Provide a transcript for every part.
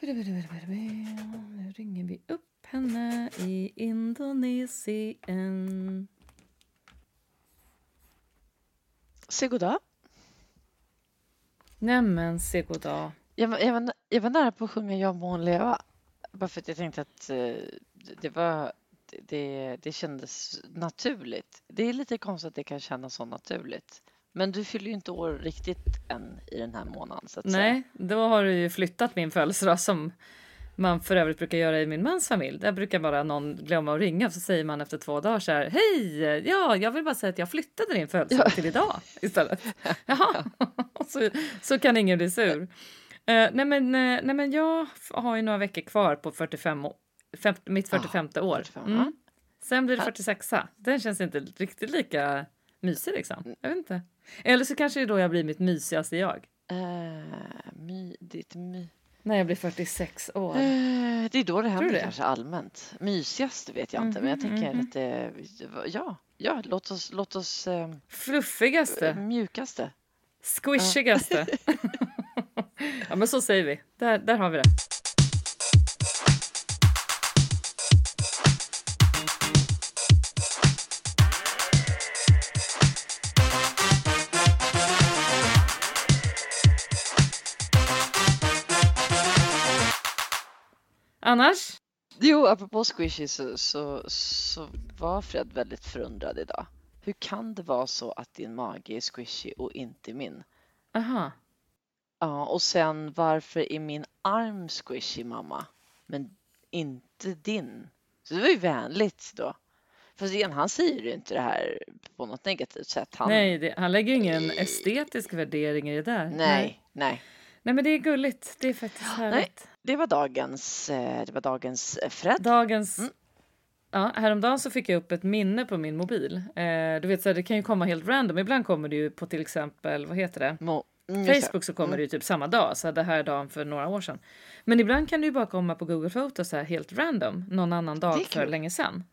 Nu ringer vi upp henne i Indonesien. Se goddag. Nämen, se goddag. Jag, var- jag, var, nä- jag var nära på att sjunga Jag må hon leva. Bara för att jag tänkte att eh, det var det- det, det kändes naturligt. Det är lite konstigt att det kan kännas så naturligt. Men du fyller ju inte år riktigt än i den här månaden så att säga. Nej, då har du ju flyttat min födelsedag som man för övrigt brukar göra i min mans familj. Där brukar bara någon glömma att ringa så säger man efter två dagar så här. Hej! Ja, jag vill bara säga att jag flyttade din födelsedag Ja. till idag istället. Jaha, så, så kan ingen bli sur. Eh, nej, men, eh, nej, men jag har ju några veckor kvar på 45, å- fem, mitt 45 år. 45, Mm. Sen blir det Här- 46 Den känns inte riktigt lika mysig liksom. Jag vet inte. Eller så kanske det är då jag blir mitt mysigaste jag. Eh, my, ditt my. När jag blir 46 år. Eh, det är då det händer det? kanske allmänt. Mysigast vet jag inte, men jag Mhm, tänker mhm. att det, ja, ja, låt oss, låt oss eh, Fluffigaste. mjukaste. Squishigaste. ja men så säger vi. Där, där har vi det. Annars? Jo, apropå squishy så, så, så var Fred väldigt förundrad idag. Hur kan det vara så att din mage är squishy och inte min? Aha. Ja, och sen varför är min arm squishy mamma, men inte din? Så det var ju vänligt då. Fast igen, han säger ju inte det här på något negativt sätt. Han, Nej, det, han lägger ju ingen estetisk värdering i det där. nej, nej. Nej men det är gulligt. Det är faktiskt härligt. Det var dagens, eh, det var dagens eh, Fred. Dagens... Mm. Ja, häromdagen så fick jag upp ett minne på min mobil. Eh, du vet, så här, det kan ju komma helt random. Ibland kommer det ju på till exempel, vad heter det? Mo, mm. Facebook så kommer det ju typ samma dag, så det här är dagen för några år sedan. Men ibland kan det ju bara komma på Google Photos så här helt random, någon annan dag för länge sedan.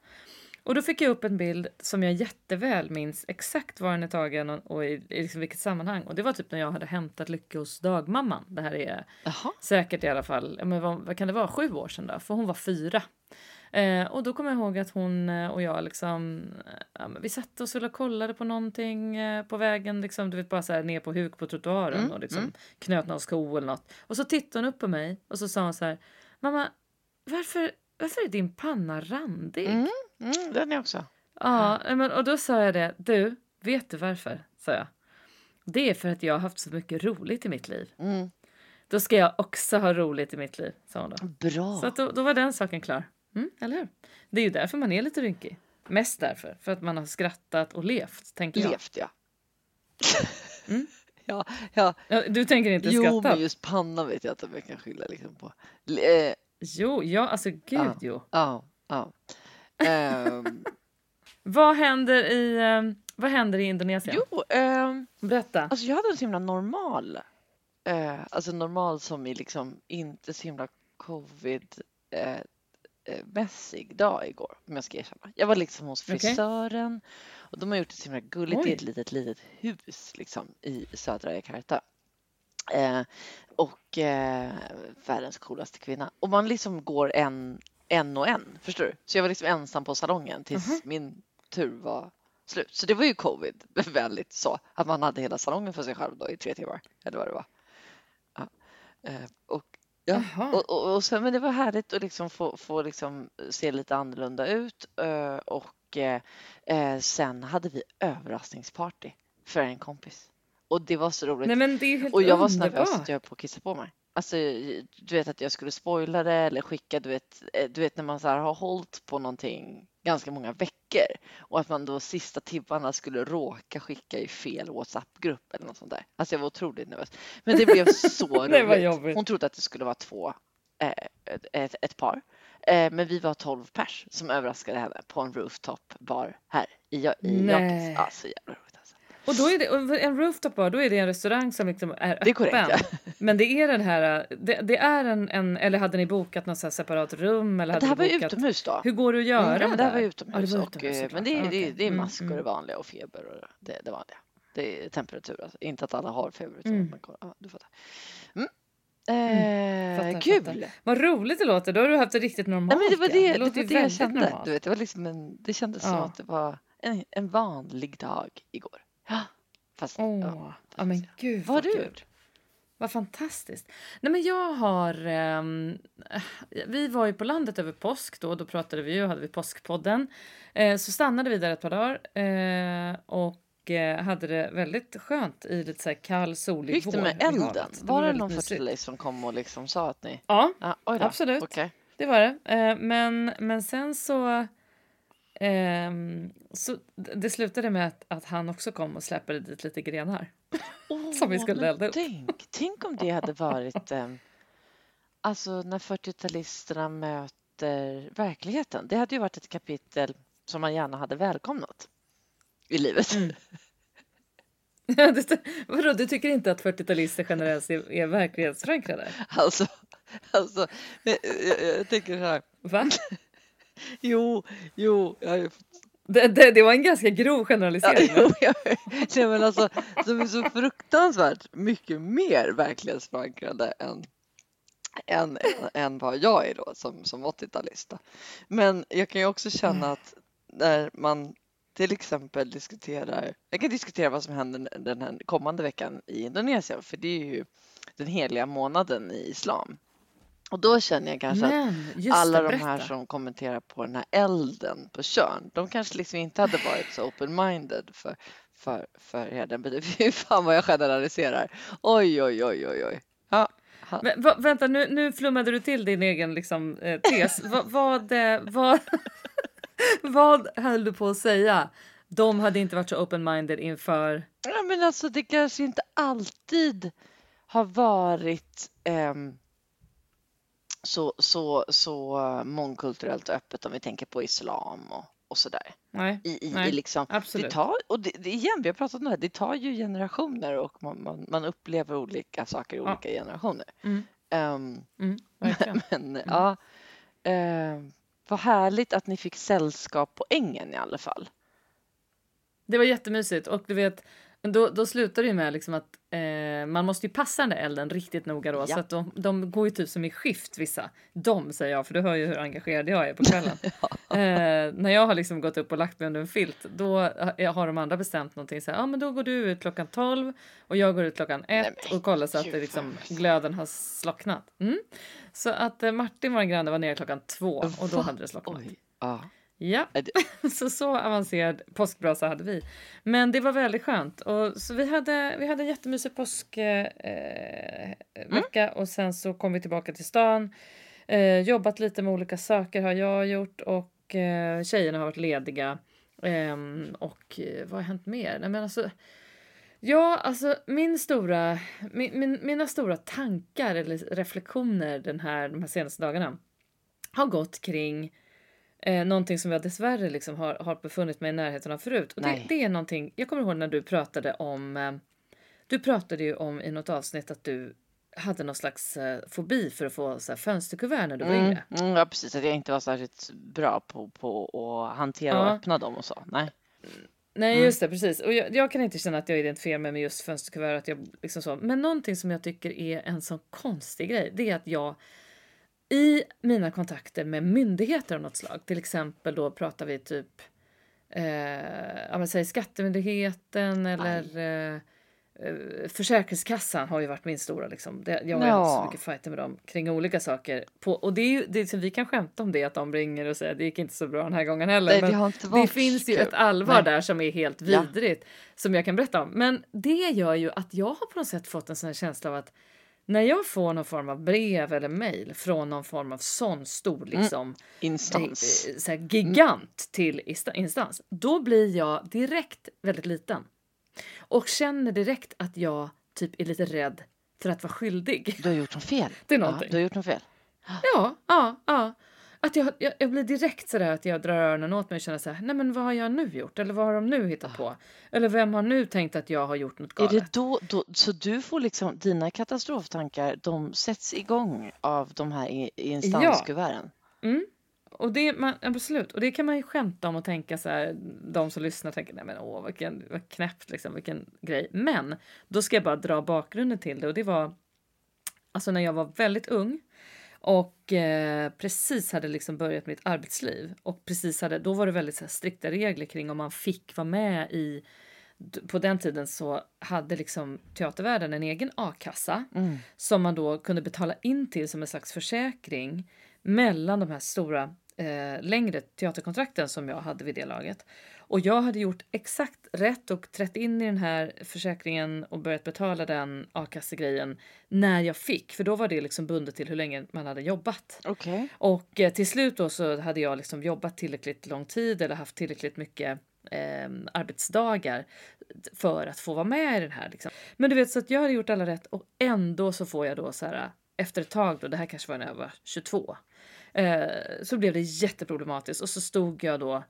Och då fick jag upp en bild som jag jätteväl minns exakt var den är tagen och, och i, i liksom vilket sammanhang. Och det var typ när jag hade hämtat Lycke hos dagmamman. Det här är Jaha, säkert i alla fall, men vad, vad kan det vara, sju år sedan då? För hon var fyra. Eh, och då kommer jag ihåg att hon eh, och jag liksom, eh, ja, vi satte oss och kollade på någonting eh, på vägen, liksom, du vet bara så här ner på huk på trottoaren Mm, och liksom mm. knöt någon sko eller något. Och så tittade hon upp på mig och så sa hon så här, mamma, varför, varför är din panna randig? Mm. mm, den är också. Ja, men, och då sa jag det, du, vet du varför? sa jag. Det är för att jag har haft så mycket roligt i mitt liv. Mm. Då ska jag också ha roligt i mitt liv, sa hon då. Bra. Så att då, då var den saken klar. Mm, eller hur? Det är ju därför man är lite rynkig. Mest därför. För att man har skrattat och levt, tänker jag. Levt ja. Mm. ja, ja. Du tänker inte Jo, skratta? men just pannan vet jag om jag kan skylla liksom på. Eh, Jo, ja, alltså gud Ja. jo. Ja, ja. Ehm, Vad händer i, eh, vad händer i Indonesien? jo, ehm, Berätta. alltså jag hade en så himla normal, eh, alltså normal som i liksom inte så himla covid eh, mässig dag igår, om jag ska erkänna. Jag var liksom hos frisören och de har gjort det så himla gulligt. Är ett litet, litet hus liksom i södra Jakarta. Eh, och eh, världens coolaste kvinna. Och man liksom går en, en och en, förstår du? Så jag var liksom ensam på salongen tills Mhm. min tur var slut. Så det var ju covid väldigt så att man hade hela salongen för sig själv då i tre timmar eller vad det var. Ja. Eh, och, ja. Och, och, och sen, men det var härligt att liksom få, få liksom se lite annorlunda ut och sen hade vi överraskningsparty för en kompis. Och det var så roligt. Nej men det är helt Och jag var så nervös att jag höll på att kissa på mig. Alltså, du vet att jag skulle spoila det eller skicka, du vet, eh, du vet när man så har hållit på någonting ganska många veckor och att man då sista timmarna skulle råka skicka i fel WhatsApp-grupp eller något sånt där. Alltså jag var otroligt nervös. Men det blev så roligt. Hon trodde att det skulle vara två, eh, ett, ett, par. Eh, men vi var 12 pers som överraskade henne på en rooftop bar här i, i. Jakobs. Ja, så jävla roligt alltså. Och då är det och en rooftop bar, då är det en restaurang som liksom är öppen. Det är korrekt, ja. Men det är den här, det, det är en, en, eller hade ni bokat något separat rum? Eller hade Det här var bokat, utomhus då. Hur går det att göra Mm, ja, men det här var utomhus. Ja, det var och, utomhus eh, såklart. men det, Ja, det, det är Mm, maskor mm. det vanliga och feber och det, det vanliga. Det är temperatur, alltså. inte att alla har feber utan Mm. man kollar. Ja, du fattar. Mm. Eh, Fattar, kul! fattar. Vad roligt det låter. Då har du haft det riktigt normalt. Nej, men det var det, det, låter var det jag kände. normalt. Du vet, det, var liksom en, det kändes som Ja. att det var en, en vanlig dag igår. Ja, fast Åh, ja. ja men gud Vad vad du gjort? Vad fantastiskt. Nej men jag har... eh, vi var ju på landet över påsk då. Då pratade vi ju, hade vi påskpodden. Eh, så stannade vi där ett par dagar eh, och eh, hade det väldigt skönt i lite så här kall solig gick det vår med vid elden? havet. Var det väldigt någon fertilist som kom och liksom sa att ni... Ja, då. Absolut. Okej. det var det. Eh, men, men sen så... ehm, så det slutade med att, att han också kom och släpade dit lite grenar. Som vi skulle elda upp. Tänk, tänk om det hade varit ehm, alltså när 40-talisterna möter verkligheten. Det hade ju varit ett kapitel som man gärna hade välkomnat i livet. Mm. Ja, det- Vadå, du tycker inte att 40-talister generellt är, är verklighetsförankrade? Alltså, alltså jag, jag, jag tänker så här. Va? Jo, jo, jag Det, det, det var en ganska grov Ja, generalisering. jo, jag, men alltså, de är så fruktansvärt mycket mer verklighetsförankrade än, än, än, än vad jag är då som, som 80-talist. då. Men jag kan ju också känna att när man till exempel diskuterar, jag kan diskutera vad som händer den här kommande veckan i Indonesien, för det är ju den heliga månaden i islam. Och då känner jag kanske att Men, just alla det, de här som kommenterar på den här elden på Tjörn, de kanske liksom inte hade varit så open-minded för, för, för den Fy fan vad jag generaliserar. Oj, oj, oj, oj, oj. Ja, Men, va, vänta, nu, nu flummade du till din egen liksom, eh, tes. Va, vad, eh, vad, vad höll du på att säga? De hade inte varit så open-minded inför... ja, men alltså det kanske inte alltid har varit ehm, så, så, så mångkulturellt öppet om vi tänker på islam och, och sådär. Nej, I, i, Nej, i liksom, det absolut. tar, och det, det, igen, vi har pratat om det här, det tar ju generationer och man, man, man upplever olika saker i Ja. olika generationer. Mm, Ehm, mm, men ja, ehm, vad härligt att ni fick sällskap på ängen i alla fall. Det var jättemysigt och du vet, då, då slutar det med liksom att eh, man måste ju passa den där elden riktigt noga då Ja. så att de, de går ju typ som i skift vissa. De säger jag för du hör ju hur engagerad jag är på kvällen. eh, när jag har liksom gått upp och lagt mig under en filt då har de andra bestämt någonting så här, ja men då går du ut klockan 12 och jag går ut klockan Nej, ett men och kollar så att det liksom glöden har slocknat. Mm. Så att eh, Martin, vår granne, var nere klockan två och då hade det slocknat. Oj. Ja. Ja, så så avancerad påskbrasa hade vi. Men det var väldigt skönt. Och så vi hade, vi hade en jättemysig påskvecka eh, vecka och sen så kom vi tillbaka till stan. Eh, jobbat lite med olika saker har jag gjort och eh, tjejerna har varit lediga. Ehm, och eh, vad har hänt mer? Nej, men alltså, ja, alltså min stora, min, min, mina stora tankar eller reflektioner den här, de här senaste dagarna har gått kring Eh, någonting som jag dessvärre liksom har, har befunnit mig i närheten av förut. Och det, det är någonting, jag kommer ihåg när du pratade om, eh, du pratade ju om i något avsnitt att du hade någon slags eh, fobi för att få så här, fönsterkuvert när du var Mm, yngre. mm, ja, precis. Att jag inte var särskilt bra på, på att hantera och Ja. öppna dem och så. Nej. Nej Mm. just det, precis. Och jag, jag kan inte känna att jag identifierar mig med just fönsterkuvert. Att jag, liksom så. Men någonting som jag tycker är en sån konstig grej, det är att jag i mina kontakter med myndigheter av något slag, till exempel då pratar vi typ eh, ja, säg Skattemyndigheten eller eh, eh, Försäkringskassan har ju varit min stora liksom. Det, jag har ju haft så Ja. mycket fighter med dem kring olika saker. På, och det är ju, det är, vi kan skämta om det att de ringer och säger det gick inte så bra den här gången heller. Nej, men det det finns ju ett allvar Nej. där som är helt Ja. vidrigt som jag kan berätta om. Men det gör ju att jag har på något sätt fått en sån här känsla av att när jag får någon form av brev eller mejl från någon form av sån stor liksom Instans. eh, så här, gigant till instans, då blir jag direkt väldigt liten. Och känner direkt att jag typ är lite rädd för att vara skyldig. Du har gjort något fel. Det är Ja, någonting. du har gjort något fel. Ja, ja, ja. Att jag, jag, jag blir direkt sådär att jag drar öronen åt mig och känner så här, nej men vad har jag nu gjort? Eller vad har de nu hittat på? Eller vem har nu tänkt att jag har gjort något Är galet? det då, då, så du får liksom, dina katastroftankar, de sätts igång av de här instanskuverten? Mm. Och det, man, absolut, och det kan man ju skämta om och tänka så här, de som lyssnar tänker nej men åh vilken, vad knäppt liksom, vilken grej. Men då ska jag bara dra bakgrunden till det och det var alltså när jag var väldigt ung och eh, precis hade liksom börjat mitt arbetsliv och precis hade, då var det väldigt så här, strikta regler kring om man fick vara med i på den tiden så hade liksom teatervärlden en egen a-kassa Mm. som man då kunde betala in till som en slags försäkring mellan de här stora eh, längre teaterkontrakten som jag hade vid det laget. Och jag hade gjort exakt rätt och trätt in i den här försäkringen och börjat betala den a-kassegrejen när jag fick, för då var det liksom bundet till hur länge man hade jobbat. Okej. Och eh, till slut då så hade jag liksom jobbat tillräckligt lång tid eller haft tillräckligt mycket eh, arbetsdagar för att få vara med i den här. Liksom. Men du vet, så att jag hade gjort alla rätt och ändå så får jag då så här efter ett tag då, det här kanske var när jag var 22, eh, så blev det jätteproblematiskt och så stod jag då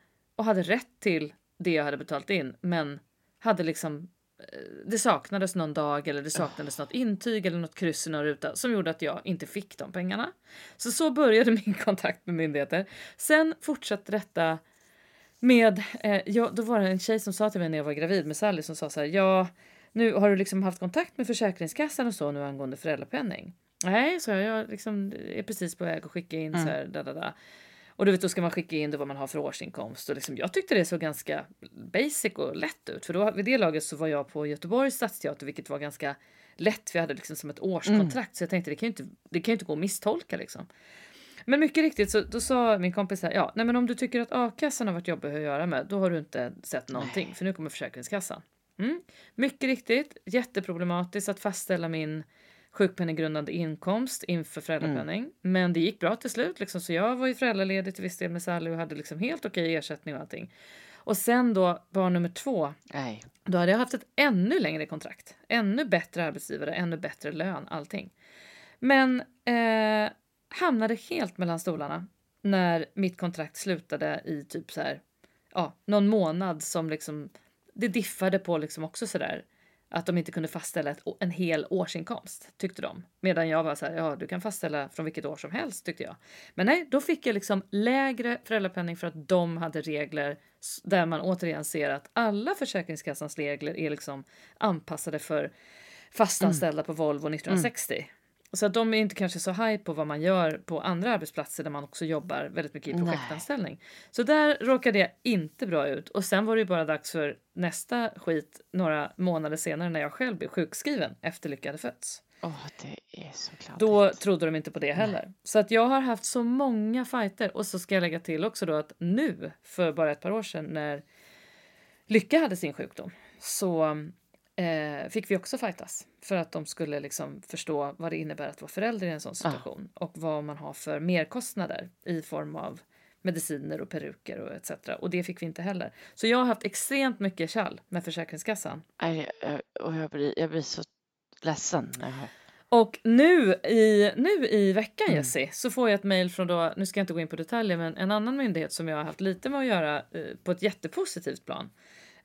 och hade rätt till det jag hade betalt in, men hade liksom eh, det saknades någon dag eller det saknades något intyg eller något kryss i någon ruta som gjorde att jag inte fick de pengarna. Så så började min kontakt med myndigheter. Sen fortsatte detta med, eh, ja, då var det en tjej som sa till mig när jag var gravid med Sally som sa så här, ja, nu har du liksom haft kontakt med Försäkringskassan och så nu angående föräldrapenning? Nej, så jag, jag liksom är precis på väg att skicka in Mm. så här, da, da, da. Och du vet, då ska man skicka in vad man har för årsinkomst. Och liksom, jag tyckte det såg ganska basic och lätt ut. För då, vid det laget så var jag på Göteborgs stadsteater, vilket var ganska lätt. Vi hade liksom som ett årskontrakt. Så jag tänkte det kan ju inte, det kan ju inte gå att misstolka liksom. Men mycket riktigt så då sa min kompis här, ja, nej men om du tycker att a-kassan har varit jobbig att göra med, då har du inte sett någonting, för nu kommer Försäkringskassan. Mm. Mycket riktigt, jätteproblematiskt att fastställa min sjukpenninggrundande inkomst inför föräldrapenning. Men det gick bra till slut, liksom, så jag var ju föräldraledig till viss del med Sally och hade liksom helt okej ersättning och allting. Och sen då barn nummer två, Nej. då hade jag haft ett ännu längre kontrakt. Ännu bättre arbetsgivare, ännu bättre lön, allting. Men eh, hamnade helt mellan stolarna när mitt kontrakt slutade i typ så här, ja, någon månad som liksom, det diffade på liksom också sådär att de inte kunde fastställa ett, en hel årsinkomst tyckte de. Medan jag var så här, ja du kan fastställa från vilket år som helst tyckte jag. Men nej, då fick jag liksom lägre föräldrapenning för att de hade regler där man återigen ser att alla Försäkringskassans regler är liksom anpassade för fastanställda på Volvo 1960. Så att de är inte kanske så high på vad man gör på andra arbetsplatser där man också jobbar väldigt mycket i Nej. projektanställning. Så där råkade jag inte bra ut. Och sen var det ju bara dags för nästa skit några månader senare när jag själv blev sjukskriven efter Lycka hade fötts. Åh, det är så kladdigt. Då trodde de inte på det heller. Så att jag har haft så många fighter. Och så ska jag lägga till också då att nu, för bara ett par år sedan när Lycka hade sin sjukdom, så eh, fick vi också fightas. För att de skulle liksom förstå vad det innebär att vara förälder i en sån situation. Och vad man har för merkostnader i form av mediciner och peruker och etc. Och det fick vi inte heller. Så jag har haft extremt mycket kall med Försäkringskassan. Nej, jag, och jag, blir, jag blir så ledsen när jag hör. Och nu i, nu i veckan Mm. Jessie, så får jag ett mejl från då, nu ska jag inte gå in på detaljer, men en annan myndighet som jag har haft lite med att göra eh, på ett jättepositivt plan.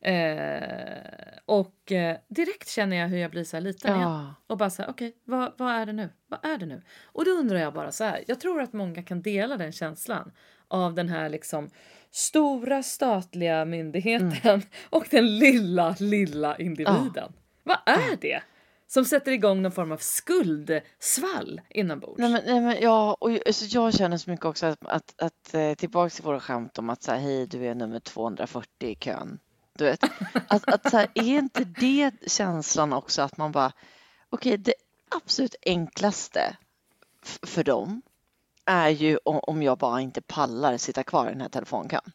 Eh, och eh, direkt känner jag hur jag blir så här liten igen. Ja. Och bara så här, okej, vad, vad är det nu? Vad är det nu? Och då undrar jag bara så här, jag tror att många kan dela den känslan av den här liksom stora statliga myndigheten Mm. och den lilla, lilla individen. Vad är det? Som sätter igång någon form av skuldsvall inombords. Nej men, nej men ja, och jag- alltså jag känner så mycket också att, att, att eh, tillbaks till våra skämt om att så här, hej du är nummer 240 i kön. Du vet, att, att så här, är inte det känslan också att man bara, okej det absolut enklaste för dem är ju om jag bara inte pallar sitta kvar i den här telefonkön.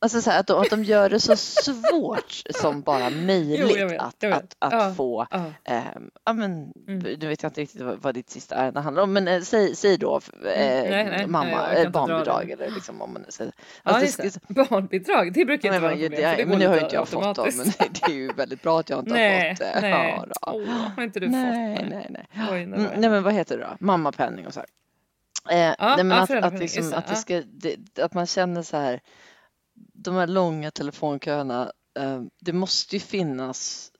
Alltså så här, att, de, att de gör det så svårt som bara möjligt vet, att, att, att Ja. få Ja. Ehm, ja, men, Mm. Nu vet jag inte riktigt vad, vad ditt sista ärende handlar om, men eh, säg, säg då eh, nej, nej, nej, mamma, kan eh, barnbidrag det. eller liksom om man säger. Ja, Alltså, just det- det. Barnbidrag, det brukar Nej, inte vara men, något problem. det, det men det har ju inte jag fått då, men det är ju väldigt bra att jag inte Nej, har fått eh, nej. höra. Åh, har inte du nej, fått? nej, nej. Oj, nej, Mm, oj. nej, men vad heter det då? Mammapenning och så här. Eh, nej, men ja, att, liksom, just det, att, det ja. ska, det, att man känner så här, de här långa telefonköerna, eh, det måste ju finnas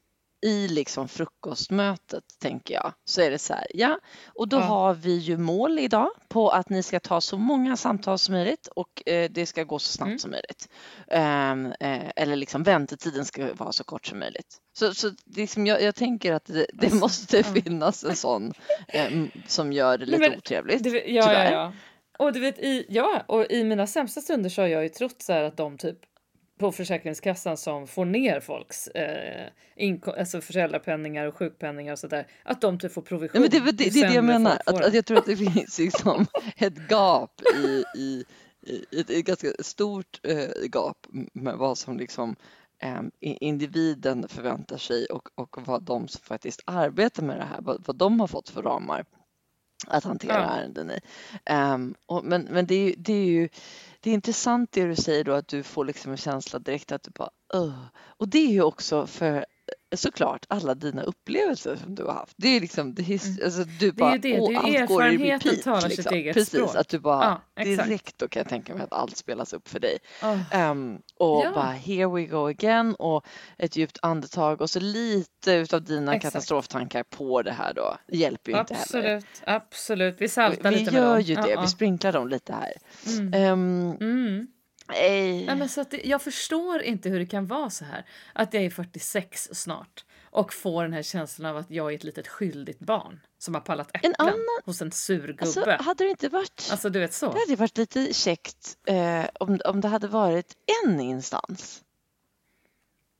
i liksom frukostmötet tänker jag så är det så här, ja, och då Ja. har vi ju mål idag på att ni ska ta så många samtal som möjligt och eh, det ska gå så snabbt Mm. som möjligt. Ehm, eh, eller liksom väntetiden ska vara så kort som möjligt. Så, så liksom jag, jag tänker att det, det Alltså, måste finnas en sån eh, som gör det lite men otrevligt. Ja, ja, tyvärr. ja. Och du vet, i, ja, och i mina sämsta stunder så har jag ju trott så här att de typ på Försäkringskassan som får ner folks eh, alltså föräldrapenningar och sjukpenningar och sådär, att de typ får provision. Nej, men det, det, det är det jag menar, att, att jag tror att det finns liksom ett gap i, i, i ett, ett ganska stort eh, gap med vad som liksom eh, i- individen förväntar sig och, och vad de som faktiskt arbetar med det här, vad, vad de har fått för ramar att hantera Ja. ärenden i. Ehm, och, men men det, är, det är ju det är intressant det du säger då att du får liksom en känsla direkt att du bara Ugh. Och det är ju också för såklart alla dina upplevelser som du har haft. Det är liksom, det är, alltså, du Mm. Det är bara, ju det, det är ju erfarenheten repeat. talar sitt Liksom. eget Precis, språk. att du bara Ja, direkt då kan jag tänka mig att allt spelas upp för dig. Åh, Ehm, och Ja. bara here we go again och ett djupt andetag och så lite utav dina Exakt. katastroftankar på det här då. Det hjälper ju inte heller. absolut, absolut. Vi saltar Vi lite med gör dem. ju Ja, det, ja. vi sprinklar dem lite här. Mm. Ehm, Mm. Eh, Nej, men så att det, jag förstår inte hur det kan vara så här. Att jag är 46 snart och får den här känslan av att jag är ett litet skyldigt barn som har pallat äpplen annan- hos en sur gubbe. alltså, Alltså, hade det inte varit du vet så. Det hade varit lite käckt eh, om, om det hade varit en instans.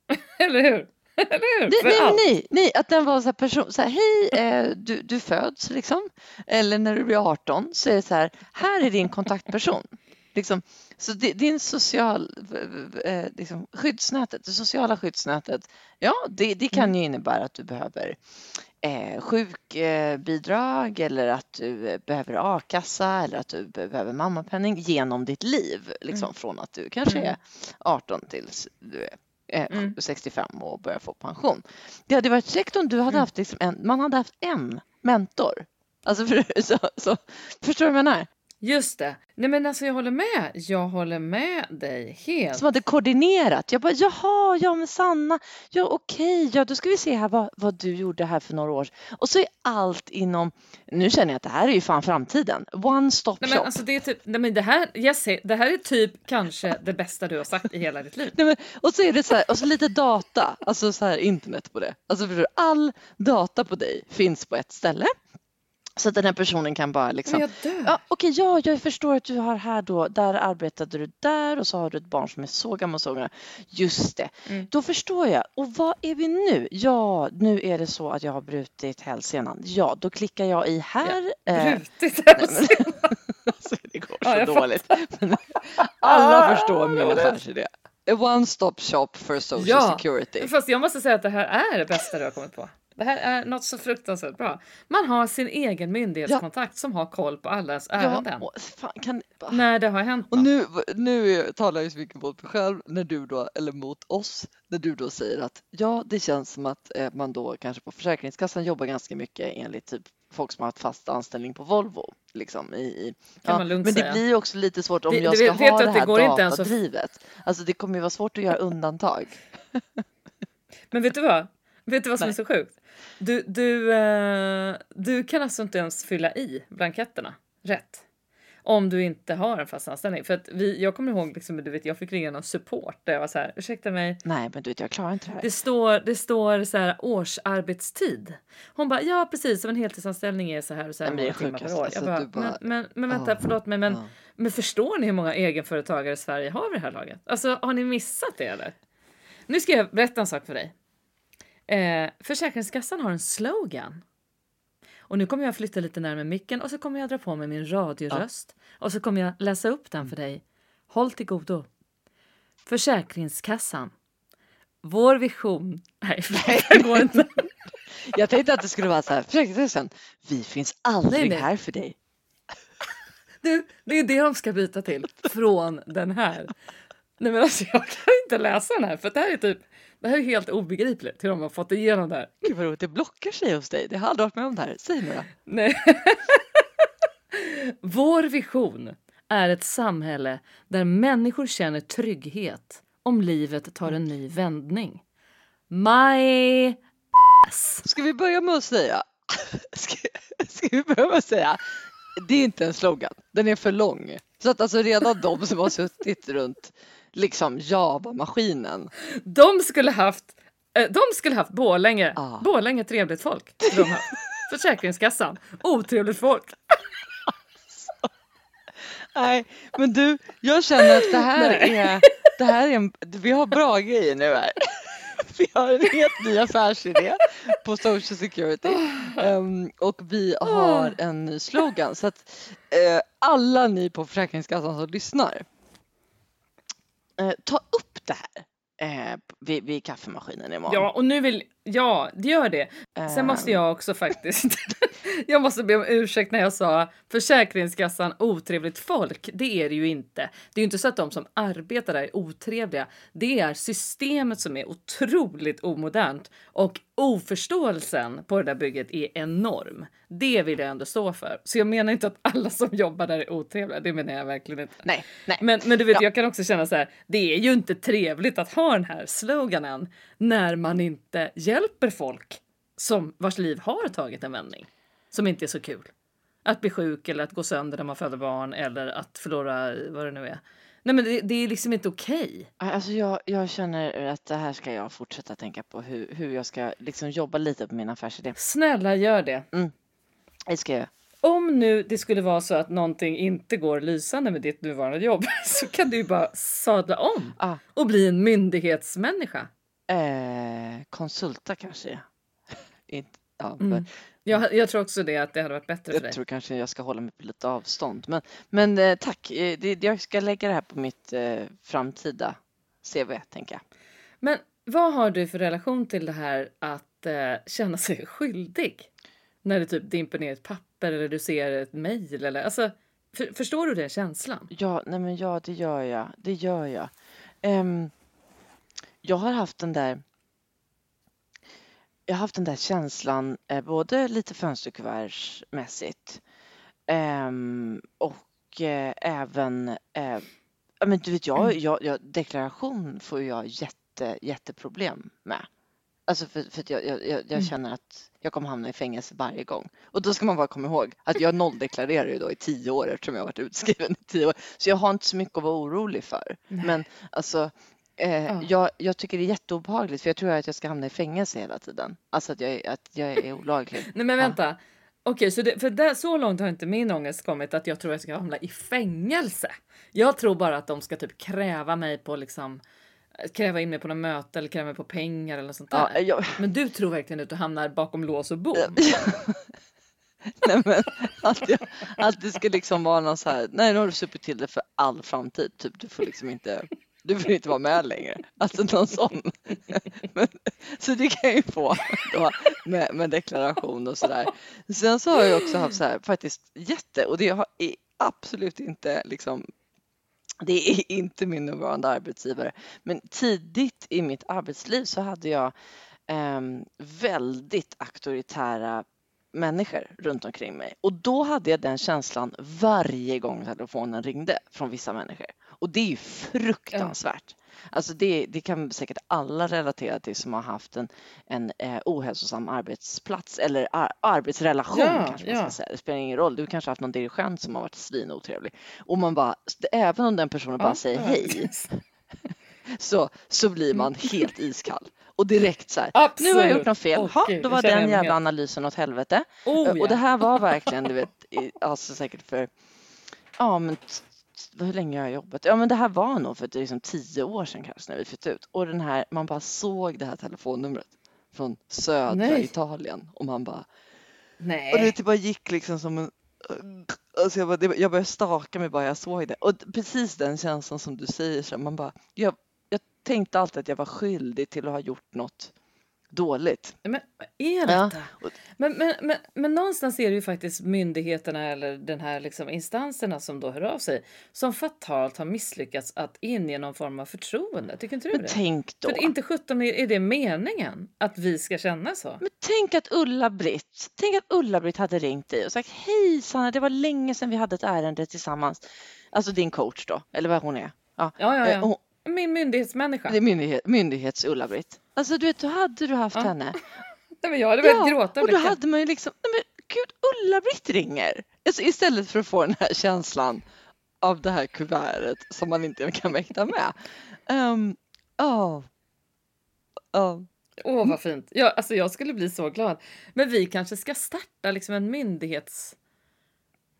Eller hur? Eller hur? Nej, För nej, allt. nej, nej, att den var så här person, så här, hej, eh, du, du föds liksom, eller när du blir 18 så är det så här, här är din kontaktperson. Liksom, så din social, eh, liksom, skyddsnätet, det sociala skyddsnätet, ja, det, det kan Mm. ju innebära att du behöver eh, sjukbidrag eller att du eh, behöver a-kassa eller att du be- behöver mammapenning genom ditt liv, liksom Mm. från att du kanske Mm. är 18 tills du är eh, Mm. 65 och börjar få pension. Det hade varit käckt om du hade Mm. haft liksom en, man hade haft en mentor. Alltså för, så, så, förstår du vad jag menar? Just det. Nej men alltså jag håller med. Jag håller med dig helt. Som hade koordinerat. Jag bara, jaha, ja men Sanna, ja okej, ja då ska vi se här vad, vad du gjorde här för några år. Och så är allt inom, nu känner jag att det här är ju fan framtiden. One stop Nej, shop. men alltså det är typ, nej, men det här, jag ser, det här är typ kanske det bästa du har sagt i hela ditt liv. Nej, men, och så är det så här, och så lite data, alltså så här internet på det. Alltså förstår du, all data på dig finns på ett ställe. Så att den här personen kan bara liksom Men jag dör. Ja, Okej, ja, jag förstår att du har här då, där arbetade du där och så har du ett barn som är så gammal, så gammal. Just det, Mm. då förstår jag. Och vad är vi nu? Ja, nu är det så att jag har brutit hälsenan. Ja, då klickar jag i här. eh, Brutit nej, hälsen. men- alltså, det går Ja, så jag dåligt. Alla Ah, förstår min vad affärsidé. A one stop shop for social Ja, security. Fast jag måste säga att det här är det bästa du har kommit på. Det här är något så fruktansvärt bra. Man har sin egen myndighetskontakt som har koll på allas ärenden. Ja, fan, kan, När det har hänt Och något. nu, nu talar jag så mycket mot mig själv, när du då, eller mot oss, när du då säger att ja, det känns som att eh, man då kanske på Försäkringskassan jobbar ganska mycket enligt typ folk som har haft fast anställning på Volvo. Liksom, i, i, lugnt men det säga. blir också lite svårt om Det- jag det ska ha det att det här inte ens att- datadrivet. Alltså det kommer ju vara svårt att göra undantag. Men vet du vad? Vet du vad som Nej. är så sjukt? Du, du, eh, du kan alltså inte ens fylla i blanketterna rätt. Om du inte har en fast anställning. För att vi, jag kommer ihåg, liksom, du vet, jag fick ringa någon support där jag var så här, ursäkta mig, Nej, men du vet, jag klarar inte det här. det står, det står så här årsarbetstid. Hon bara, ja precis, som en heltidsanställning är så här och så här många timmar per år. Jag Alltså, bara, bara, men, men, men vänta, ja, förlåt mig, men, ja. men förstår ni hur många egenföretagare i Sverige har vid det här laget? Alltså har ni missat det eller? Nu ska jag berätta en sak för dig. Eh, Försäkringskassan har en slogan. Och nu kommer jag flytta lite närmare micken och så kommer jag dra på mig min radioröst. Och så kommer jag läsa upp den för dig. Håll till godo. Försäkringskassan. Vår vision... Nej, det går inte. Jag tänkte att det skulle vara så här, Försäkringskassan, vi finns aldrig Nej, nej. här för dig. Du, det är det de ska byta till. Från den här. Nej men alltså jag kan inte läsa den här för det här är typ... Det här är helt obegripligt hur de har fått igenom det här. Gud vad roligt, det blockar sig hos dig. Det har aldrig varit med om det här. Säg nu. Nej. Vår vision är ett samhälle där människor känner trygghet om livet tar en ny vändning. My ass. Ska vi börja med att säga, ska, ska vi börja med att säga, det är inte en slogan, den är för lång. Så att alltså redan de som har suttit runt liksom Java-maskinen. De skulle haft, eh, de skulle haft Borlänge, Ja. Borlänge trevligt folk. De haft. Försäkringskassan, otrevligt folk. Nej, men du, jag känner att det här Nej. är, det här är en, vi har bra grejer nu här. Vi har en helt ny affärsidé på Social Security Ehm, och vi har en ny slogan så att eh, alla ni på Försäkringskassan som lyssnar, Eh, ta upp det här eh, vid, vid kaffemaskinen imorgon. Ja, och nu vill, ja, det gör det. Sen måste jag också faktiskt, jag måste be om ursäkt när jag sa Försäkringskassan otrevligt folk. Det är det ju inte. Det är ju inte så att de som arbetar där är otrevliga. Det är systemet som är otroligt omodernt och oförståelsen på det där bygget är enorm. Det vill jag ändå stå för. Så jag menar inte att alla som jobbar där är otrevliga. Det menar jag verkligen inte. Nej, nej. Men, men du vet, Ja. jag kan också känna så här, det är ju inte trevligt att ha den här sloganen när man inte hjälper folk som vars liv har tagit en vändning som inte är så kul. Att bli sjuk eller att gå sönder när man föder barn eller att förlora vad det nu är. Nej, men det, det är liksom inte okej. Alltså jag, jag känner att det här ska jag fortsätta tänka på hur, hur jag ska liksom jobba lite på min affärsidé. Snälla gör det. Det ska jag. Om nu det skulle vara så att någonting inte går lysande med ditt nuvarande jobb så kan du ju bara sadla om Ah, och bli en myndighetsmänniska. Eh, konsulta kanske. Inte, ja, Mm. men Jag, jag tror också det att det hade varit bättre för jag dig. tror kanske jag ska hålla mig på lite avstånd. Men, men eh, tack, eh, det, jag ska lägga det här på mitt eh, framtida CV tänker jag. Men vad har du för relation till det här att eh, känna sig skyldig? När det typ dimper ner ett papper eller du ser ett mejl eller alltså. För, förstår du den känslan? Ja, nej men ja, det gör jag. Det gör jag. Ehm, jag har haft den där jag har haft den där känslan, eh, både lite fönsterkuvertsmässigt ehm, och eh, även, eh, men du vet jag, jag, jag, deklaration får jag jätte, jätteproblem med. Alltså för, för att jag, jag, jag, Mm. känner att jag kommer hamna i fängelse varje gång. Och då ska man bara komma ihåg att jag nolldeklarerar ju då i tio år eftersom jag har varit utskriven i tio år. Så jag har inte så mycket att vara orolig för. Men alltså, eh, Ja. jag, jag tycker det är jätteobehagligt för jag tror att jag ska hamna i fängelse hela tiden. Alltså att jag, är- att jag är olaglig. Nej men Ja. vänta. Okej, så det, för där, så långt har inte min ångest kommit att jag tror jag ska hamna i fängelse. Jag tror bara att de ska typ kräva mig på liksom kräva in mig på något möte eller kräva mig på pengar eller något sånt där. Ja, jag, Men du tror verkligen att du hamnar bakom lås och bom? nej men, att, jag, att det ska liksom vara någon så här, nej nu har du supit till det för all framtid. Typ, du får liksom inte, du vill inte vara med längre. Alltså någon sån. Men, så det kan jag ju få då med, med deklaration och sådär. Sen så har jag också haft så här faktiskt jätte, och det har absolut inte liksom det är inte min nuvarande arbetsgivare. Men tidigt i mitt arbetsliv så hade jag eh, väldigt auktoritära människor runt omkring mig. Och då hade jag den känslan varje gång telefonen ringde från vissa människor. Och det är ju fruktansvärt. Alltså det, det kan säkert alla relatera till som har haft en, en eh, ohälsosam arbetsplats eller ar- arbetsrelation Ja, kanske man ja. ska säga. Det spelar ingen roll. Du kanske haft någon dirigent som har varit svinotrevlig. Och man bara, även om den personen bara säger hej så, så blir man helt iskall. Och direkt så här, nu har jag gjort något fel. Ha, då var den jävla analysen åt helvete. Oh, Och det ja. här var verkligen, du vet, alltså säkert för, ja men hur länge har jag jobbat? Ja men det här var nog för det är liksom tio år sedan kanske när vi flyttade ut. Och den här, man bara såg det här telefonnumret från södra Nej. Italien och man bara, Nej. och det typ bara gick liksom som en Alltså jag, bara, det- jag började staka mig bara jag såg det. Och precis den känslan som du säger, så man bara, jag, jag tänkte alltid att jag var skyldig till att ha gjort något dåligt. Men vad är Ja, detta? Men, men, men, men någonstans är det ju faktiskt myndigheterna eller den här liksom instanserna som då hör av sig som fatalt har misslyckats att inge någon form av förtroende. Tycker inte du Men det? tänk då. För inte sjutton är är det meningen att vi ska känna så. Men tänk att Ulla-Britt, tänk att Ulla-Britt hade ringt dig och sagt hej Sanna, det var länge sedan vi hade ett ärende tillsammans. Alltså din coach då, eller vad hon är. Ja, Ja, ja, eh, ja. hon- Min myndighetsmänniska. det är myndighet, myndighets-Ulla-Britt. Alltså du vet, då hade du haft Ja. henne Nej, men jag hade velat Ja, gråta och då hade man ju liksom, nej men gud, Ulla-Britt ringer. Alltså, istället för att få den här känslan av det här kuvertet som man inte kan mäkta med. Um, oh. Oh. Åh, vad fint. Ja, alltså, jag skulle bli så glad. Men vi kanske ska starta liksom en myndighets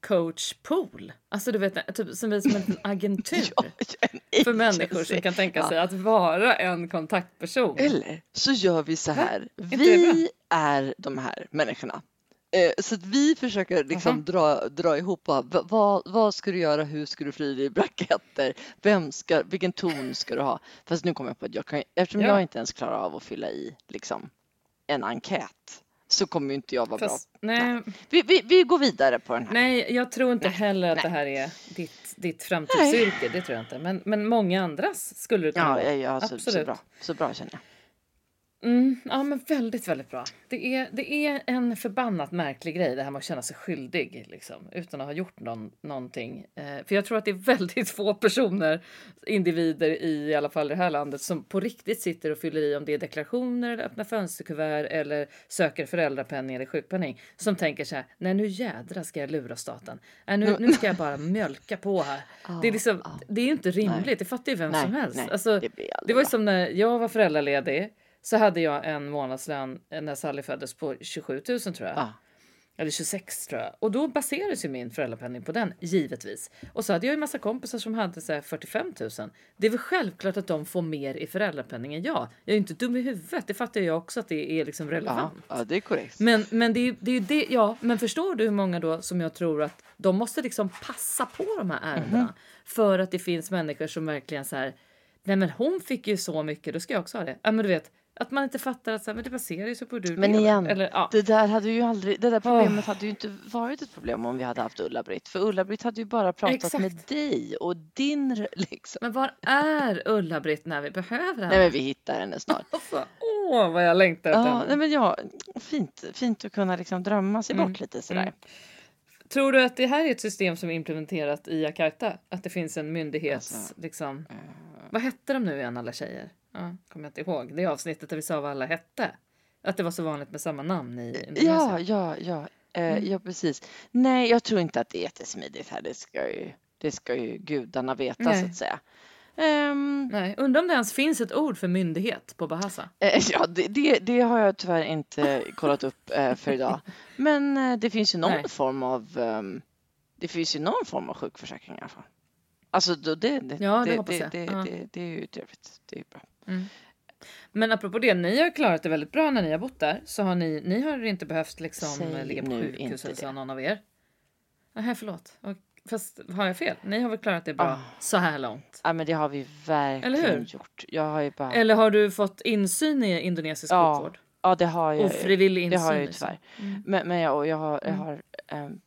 coachpool. Alltså du vet, typ som vi som en agentur Ja, en för människor som kan tänka Ja. sig att vara en kontaktperson. Eller så gör vi så här. det Vi är de här människorna. Eh, Så att vi försöker liksom Aha. dra, dra ihop vad, vad, vad ska du göra, hur ska du fly i bracketter, vem ska, vilken ton ska du ha? Fast nu kommer jag på att jag kan, eftersom Ja. jag inte ens klarar av att fylla i liksom, en enkät så kommer ju inte jag vara Fast, bra. nej, Vi, vi, vi går vidare på den här. nej, jag tror inte heller att nej. det här är ditt, ditt framtidsyrke. Det tror jag inte. Men, men många andras skulle det kunna Ja, vara. ja, ja så, så Absolut. bra. Så bra känner jag. Mm, ja, men väldigt, väldigt bra. Det är, det är en förbannat märklig grej det här med att känna sig skyldig liksom, utan att ha gjort någon, någonting. Eh, för jag tror att det är väldigt få personer, individer i, i alla fall i det här landet, som på riktigt sitter och fyller i om det är deklarationer eller öppna fönsterkuvert eller söker föräldrapenning eller sjukpenning som tänker så här, nej nu jädra ska jag lura staten. Nej, nu, nu ska jag bara mjölka på här. Det är, liksom, ja. det är ju inte rimligt, Nej. det fattar ju vem Nej, som helst. nej, Alltså, det det var ju som när jag var föräldraledig så hade jag en månadslön eh, när Sally föddes på 27 000 tror jag. Ja. Eller 26 tror jag. Och då baserades ju min föräldrapenning på den, givetvis. Och så hade jag ju massa kompisar som hade så här 45 000. Det är väl självklart att de får mer i föräldrapenning än jag. Jag är ju inte dum i huvudet, det fattar jag också att det är liksom Ja, relevant. ja, det är korrekt. Men, men det är det, är det, ja, men förstår du hur många då som jag tror att de måste liksom passa på de här ärendena Mhm. för att det finns människor som verkligen så här. Nej, men hon fick ju så mycket, då ska jag också ha det. Ja, men du vet att man inte fattar att så här, men det baserar sig på du Men igen, Eller, ja. Det där hade ju aldrig, det där problemet hade ju inte varit ett problem om vi hade haft Ulla-Britt. För Ulla-Britt hade ju bara pratat Exakt. med dig och din liksom. Men var är Ulla-Britt när vi behöver henne? Nej men vi hittar henne snart. Alltså, åh, vad jag längtar efter Ja, henne. nej, men ja, fint, fint att kunna liksom drömma sig Mm, bort lite sådär. mm. Tror du att det här är ett system som är implementerat i Jakarta? Att det finns en myndighets... Alltså, liksom, Eh, vad hette de nu igen alla tjejer? Ja, kommer jag inte ihåg. Det avsnittet där vi sa vad alla hette. Att det var så vanligt med samma namn i Indonesien. Ja, ja, ja, eh, Mm. ja precis. Nej, jag tror inte att det är jättesmidigt här. Det ska ju, det ska ju gudarna veta Nej. så att säga. Ehm, Nej, undrar om det ens finns ett ord för myndighet på Bahasa. Eh, Ja, det, det, det har jag tyvärr inte kollat upp eh, för idag. Men eh, det finns ju någon Nej. form av ehm, det finns ju någon form av sjukförsäkring i alla fall. Alltså det, det, Ja, det det, hoppas det, jag. det, det, det är ju trevligt. Det är ju bra. Men apropå det, ni har klarat det väldigt bra när ni har bott där. Så har ni, ni har inte behövt liksom Säg ligga på sjukhus eller så, någon av er. Nej, förlåt. Och, fast har jag fel? Ni har väl klarat det bra Ah. så här långt? Ja, men det har vi verkligen Eller hur? gjort. Jag har ju bara. Eller har du fått insyn i indonesisk Ja, sjukvård? Ja, det har jag. Ofrivillig insyn? Det har jag ju liksom. tyvärr. Mm. Men, men jag, jag har, jag Mm. har ehm,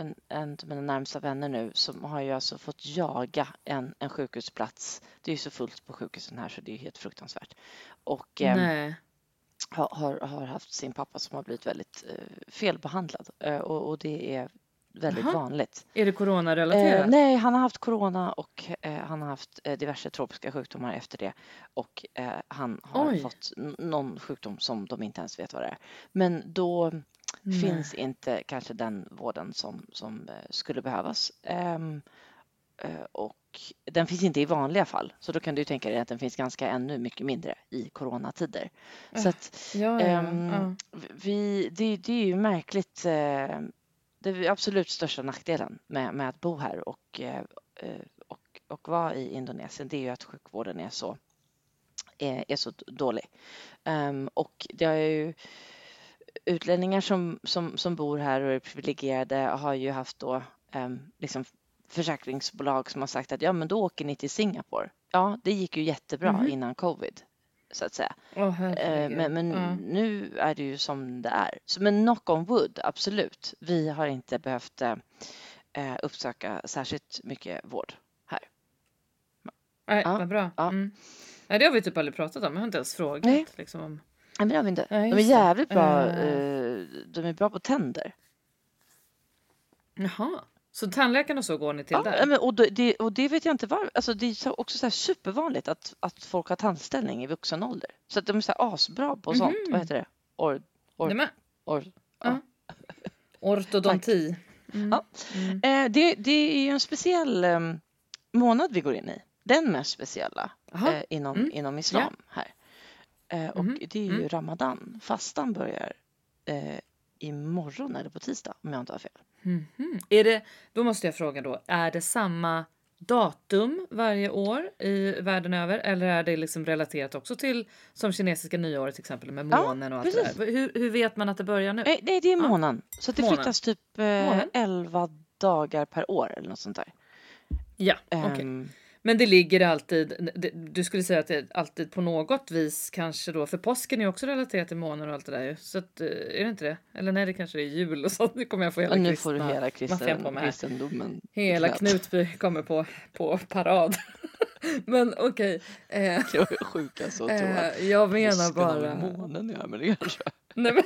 en, en av mina närmsta vänner nu som har ju alltså fått jaga en, en sjukhusplats. Det är ju så fullt på sjukhusen här så det är helt fruktansvärt. Och Nej. har, har, haft sin pappa som har blivit väldigt eh, felbehandlad eh, och, och det är väldigt Jaha. vanligt. Är det coronarelaterat? Eh, nej, han har haft corona och eh, han har haft eh, diverse tropiska sjukdomar efter det och eh, han har Oj. fått någon sjukdom som de inte ens vet vad det är. Men då Nej. finns inte kanske den vården som, som eh, skulle behövas. Eh, och den finns inte i vanliga fall, så då kan du tänka dig att den finns ganska ännu mycket mindre i coronatider. Så Ah, att Ja, ja, Ehm, ja. vi, det, det är ju märkligt. Eh, det är absolut största nackdelen med, med att bo här och, eh, eh, och, och vara i Indonesien. Det är ju att sjukvården är så, är, är så dålig. Ehm, och det är ju utlänningar som, som, som bor här och är privilegierade har ju haft då ehm, liksom försäkringsbolag som har sagt att ja, men då åker ni till Singapore. Ja, det gick ju jättebra Mhm. innan covid så att säga. Eh, herregud. Men, men Ja. nu är det ju som det är. Så, men knock on wood, absolut. Vi har inte behövt eh, eh, uppsöka särskilt mycket vård här. Nej, Ja, vad bra. ja. Mm. Nej, det har vi typ aldrig pratat om. Jag har inte ens frågat. Nej. Liksom, om... Nej, men det har vi inte. Ja, de är just det. jävligt bra. Eh, De är bra på tänder. Jaha. Så tandläkaren och så går ni till Ja, där? men, och, det- och det vet jag inte varför. Alltså, det är så- också så här supervanligt att, att folk har tandställning i vuxen ålder. Så att de är så här asbra på sånt. Mhm. Vad heter det? Or, Or, Nej, men, or, Ja. ortodonti. Mm. Ja. Mm. Eh, det, det är ju en speciell eh, månad vi går in i. Den mest speciella eh, inom, Mm. inom islam här. Eh, och Mhm. det är ju Mm. Ramadan. Fastan börjar eh, imorgon eller på tisdag om jag inte har fel. Mhm. Är det, då måste jag fråga då, är det samma datum varje år i världen över eller är det liksom relaterat också till som kinesiska nyåret till exempel med Ja, månen och allt precis. det där? Hur, hur vet man att det börjar nu? Nej, det är Ja. månaden. Så det Månaden. flyttas typ eh, Månaden. 11 dagar per år eller något sånt där. Ja, okej. Ehm, Men det ligger alltid, det- du skulle säga att det är alltid på något vis kanske då, för påsken är ju också relaterat till månen och allt det där ju. Så att, eh, är det inte det? Eller nej, det kanske är jul och sånt. Nu kommer jag få hela och nu kristna får du hela kristen, kristendomen. Hela knät. Knutby kommer på, på parad. Men okej. Eh, Jag är sjuka så tror jag. eh, jag menar Påsken har bara... med månen göra, men det kanske. Nej, men...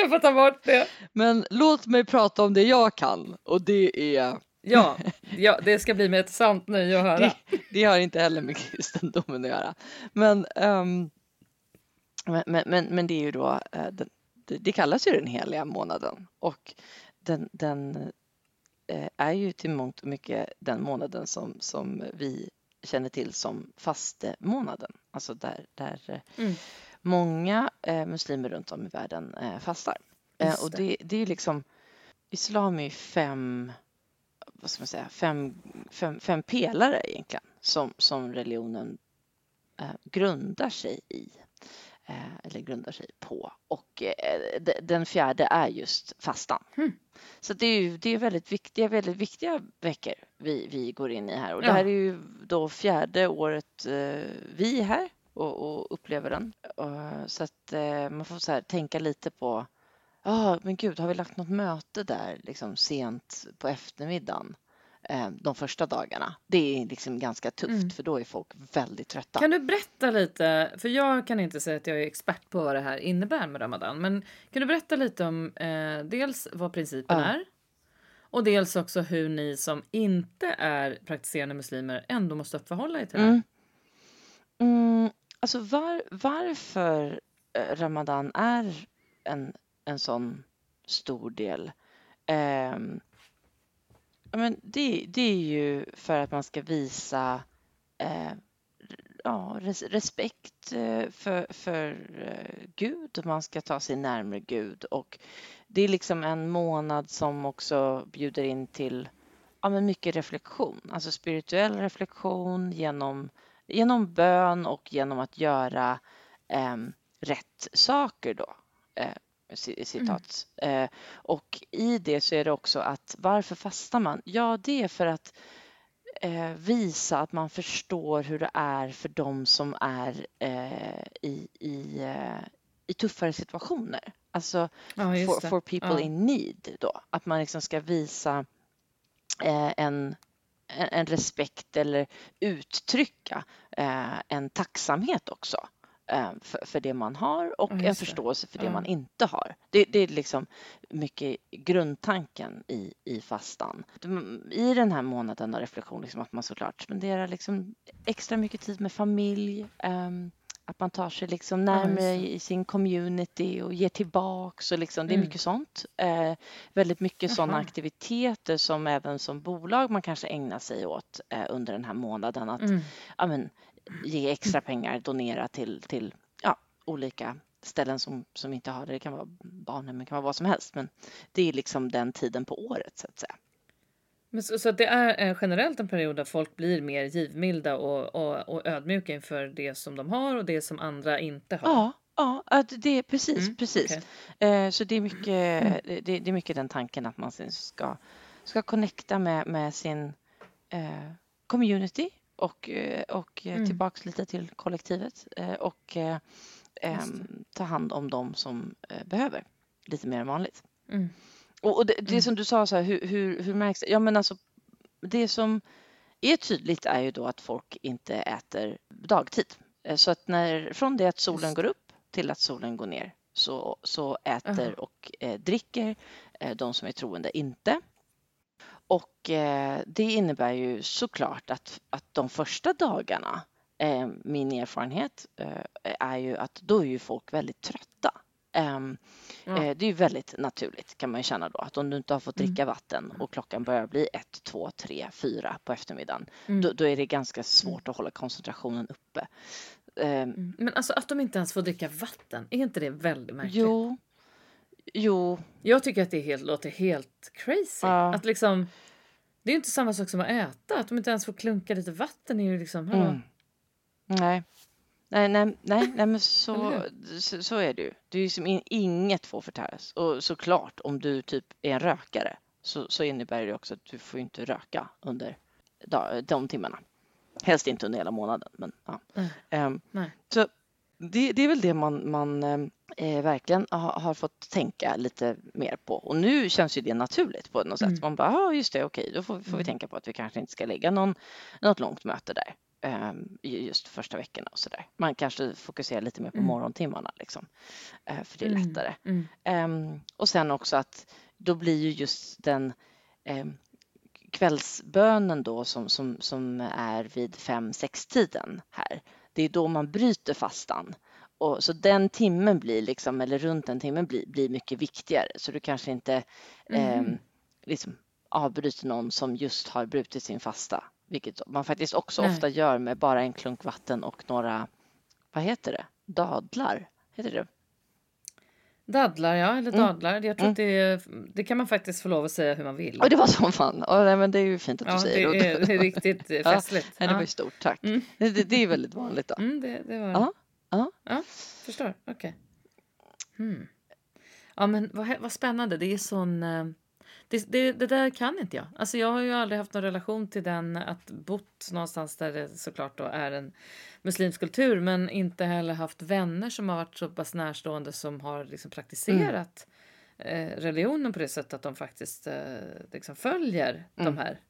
jag får ta bort det. Men låt mig prata om det jag kan och det är Ja, ja, det ska bli med ett sant nöje att höra. det, det har inte heller med kristendomen att göra. Men, ehm, men, men, men, det är ju då, eh, det, det kallas ju den heliga månaden och den, den eh, är ju till mångt och mycket den månaden som, som vi känner till som fastemånaden. Alltså där, där eh, Mm. många eh, muslimer runt om i världen eh, fastar. Eh, och det. det, det är liksom, islam är ju fem, vad ska man säga, fem, fem, fem pelare egentligen som, som religionen eh, grundar sig i. Eh, eller grundar sig på. Och eh, de- den fjärde är just fastan. Hmm. Så det är ju det är väldigt viktiga, väldigt viktiga veckor vi, vi går in i här. Och det Ja. här är ju då fjärde året eh, vi är här och, och upplever den. Så att man får så här, tänka lite på Ja, men gud, har vi lagt något möte där liksom sent på eftermiddagen eh, de första dagarna? Det är liksom ganska tufft Mm. för då är folk väldigt trötta. Kan du berätta lite, för jag kan inte säga att jag är expert på vad det här innebär med Ramadan, men kan du berätta lite om eh, dels vad principen Ja. är och dels också hur ni som inte är praktiserande muslimer ändå måste uppförhålla er till det här? Mm. Mm, alltså var, varför eh, Ramadan är en, en sån stor del Eh, men det, det är ju för att man ska visa eh, ja, res, respekt eh, för, för eh, Gud och man ska ta sig närmare Gud och det är liksom en månad som också bjuder in till ja, men mycket reflektion, alltså spirituell reflektion genom, genom bön och genom att göra eh, rätt saker då. Eh, ci- citat. Eh, och i det så är det också att varför fastar man? Ja, det är för att eh, visa att man förstår hur det är för de som är eh, i, i, eh, i tuffare situationer. Alltså Ja, for, for people Ja. in need då. Att man liksom ska visa eh, en, en respekt eller uttrycka eh, en tacksamhet också för, för det man har och Ja, en förståelse för det Ja. man inte har. Det, det är liksom mycket grundtanken i, i fastan. I den här månaden av reflektion, liksom att man såklart spenderar liksom extra mycket tid med familj, ehm, att man tar sig liksom närmare det. i sin community och ger tillbaks och liksom, det är Mm. mycket sånt. Eh, väldigt mycket sådana aktiviteter som även som bolag man kanske ägnar sig åt eh, under den här månaden. Att Mm. ja, men, ge extra pengar, donera till, till ja, olika ställen som, som inte har det. Det kan vara barnen, det kan vara vad som helst. Men det är liksom den tiden på året så att säga. Men så, så det är eh, generellt en period där folk blir mer givmilda och, och, och ödmjuka inför det som de har och det som andra inte har. Ja, ja att det precis, Mm, precis. okej. Eh, så det är, mycket, det, det är mycket den tanken att man ska, ska connecta med, med sin eh, community och, eh, och eh, Mm. tillbaks lite till kollektivet eh, och eh, ehm, ta hand om dem som eh, behöver lite mer än vanligt. Mm. Och, det, det Mm. som du sa, så här, hur, hur, hur märks det? Ja, men alltså, det som är tydligt är ju då att folk inte äter dagtid. Så att när, från det att solen går upp till att solen går ner så, så äter Aha. och eh, dricker eh, de som är troende inte. Och eh, det innebär ju såklart att, att de första dagarna eh, min erfarenhet eh, är ju att då är ju folk väldigt trötta. Um, ja. eh, det är ju väldigt naturligt kan man ju känna då att om du inte har fått mm. dricka mm. vatten och klockan börjar bli ett, två, tre, fyra på eftermiddagen mm. då, då, är det ganska svårt att hålla koncentrationen uppe. Um, Men alltså att de inte ens får dricka vatten, är inte det väldigt märkligt? Jo, jo. Jag tycker att det helt, låter helt crazy. Ja. Att liksom, det är ju inte samma sak som att äta, att de inte ens får klunka lite vatten är ju liksom, mm. Nej. Nej, nej, nej, nej men så, så, så, är det ju. Det är ju som in, inget får förtäras. Och såklart, om du typ är en rökare så, så innebär det också att du får inte röka under de timmarna. Helst inte under hela månaden. Men, ja. Mm. Um, så det, det, är väl det man, man eh, verkligen har, har, fått tänka lite mer på. Och nu känns ju det naturligt på något sätt. Mm. Man bara, ja just det, okej, då får, får vi mm. tänka på att vi kanske inte ska lägga någon, något långt möte där. Ehm, just första veckorna och sådär. Man kanske fokuserar lite mer på mm. morgontimmarna liksom, eh, för det är mm. lättare. Mm. Mm. och sen också att då blir ju just den ehm, kvällsbönen då som, som, som är vid fem sex tiden här. Det är då man bryter fastan. Och, så den timmen blir liksom, eller runt den timmen blir, blir mycket viktigare. Så du kanske inte eh, liksom avbryter någon som just har brutit sin fasta vilket man faktiskt också Nej. ofta gör med bara en klunk vatten och några, vad heter det, dadlar? Heter det? Dadlar, ja, eller mm. dadlar. Mm. Jag tror mm. det, det kan man faktiskt få lov att säga hur man vill. Och det var så fan. Och, nej, men det är ju fint att ja, du säger det. Är, det är riktigt festligt. Ja, det var ju stort, tack. Mm. Det, det, det, är väldigt vanligt då. Mm, det, det var ja. Ja. ja, förstår. Okej. Okay. Hmm. Ja, men vad, vad spännande. Det är sån... Det, det, det, där kan inte jag. Alltså jag har ju aldrig haft någon relation till den, att bott någonstans där det såklart då är en muslimsk kultur men inte heller haft vänner som har varit så pass närstående som har liksom praktiserat mm. eh, religionen på det sättet att de faktiskt eh, liksom följer mm. de här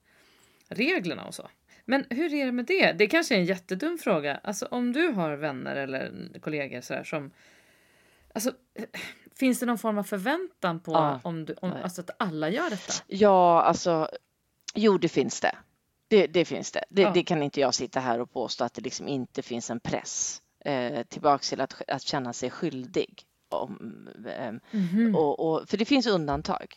reglerna och så. Men hur är det med det? Det kanske är en jättedum fråga. Alltså om du har vänner eller kollegor så här, som Alltså, Finns det någon form av förväntan på ja. om du, om, alltså att alla gör detta? Ja, alltså jo, det finns det. Det, det finns det. Det, ja. det, kan inte jag sitta här och påstå att det liksom inte finns en press eh, tillbaks till att, att känna sig skyldig. Om, eh, mm -hmm. och, och, för det finns undantag.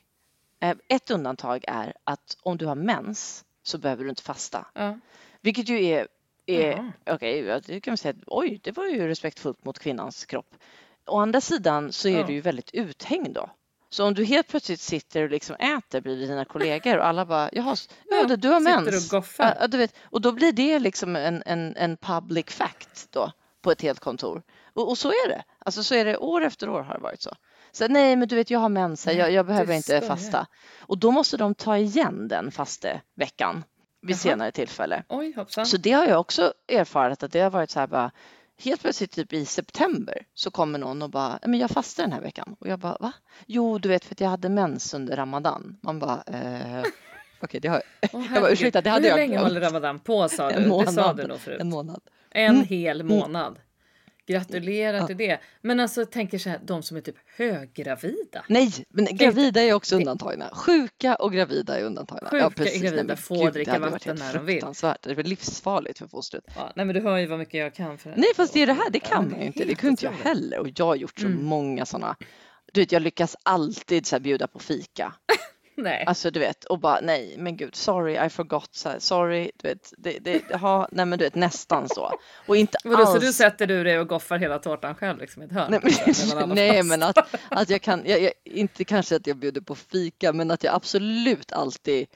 Eh, ett undantag är att om du har mens så behöver du inte fasta. Ja. Vilket ju är, är okej, okay, kan man säga, oj, det var ju respektfullt mot kvinnans kropp. Å andra sidan så är ja. du ju väldigt uthängd då. Så om du helt plötsligt sitter och liksom äter bredvid dina kollegor och alla bara, jaha, ja, du har mens. Och, ja, du vet, och då blir det liksom en, en, en public fact då på ett helt kontor. Och, och, så är det. Alltså så är det år efter år har det varit så. Så nej, men du vet, jag har mens, jag, jag behöver inte fasta. Och då måste de ta igen den faste veckan vid Jaha. senare tillfälle. Oj. Så det har jag också erfarit att det har varit så här bara, helt plötsligt typ i september så kommer någon och bara, men jag fastar den här veckan. Och jag bara, va? Jo, du vet för att jag hade mens under Ramadan. Man bara, eh, okej, okay, det har oh, jag. bara, ursäkta, det hade Hur jag länge håller Ramadan på sa du? En månad, det sa du nog förut. En månad. En mm. hel månad. Gratulerar ja. till det. Men alltså tänker så här, de som är typ höggravida. Nej, men gravida är också undantagna. Sjuka och gravida är undantagna. Sjuka ja, precis. gravida nej, får Gud, dricka vatten när de vill. Det är livsfarligt för fostret. Ja, nej men du hör ju vad mycket jag kan. För nej fast det är det här, det kan man ju inte. Det kunde inte jag heller. Och jag har gjort så mm. många sådana. Du vet, jag lyckas alltid så bjuda på fika. Nej. Alltså du vet och bara nej men gud sorry I forgot så här, sorry du vet det, det, ha, nej men du vet nästan så och inte Vadå, alls. Så du sätter du dig och goffar hela tårtan själv liksom i ett hörn? Nej men, nej, men att, att jag kan, jag, jag, inte kanske att jag bjuder på fika men att jag absolut alltid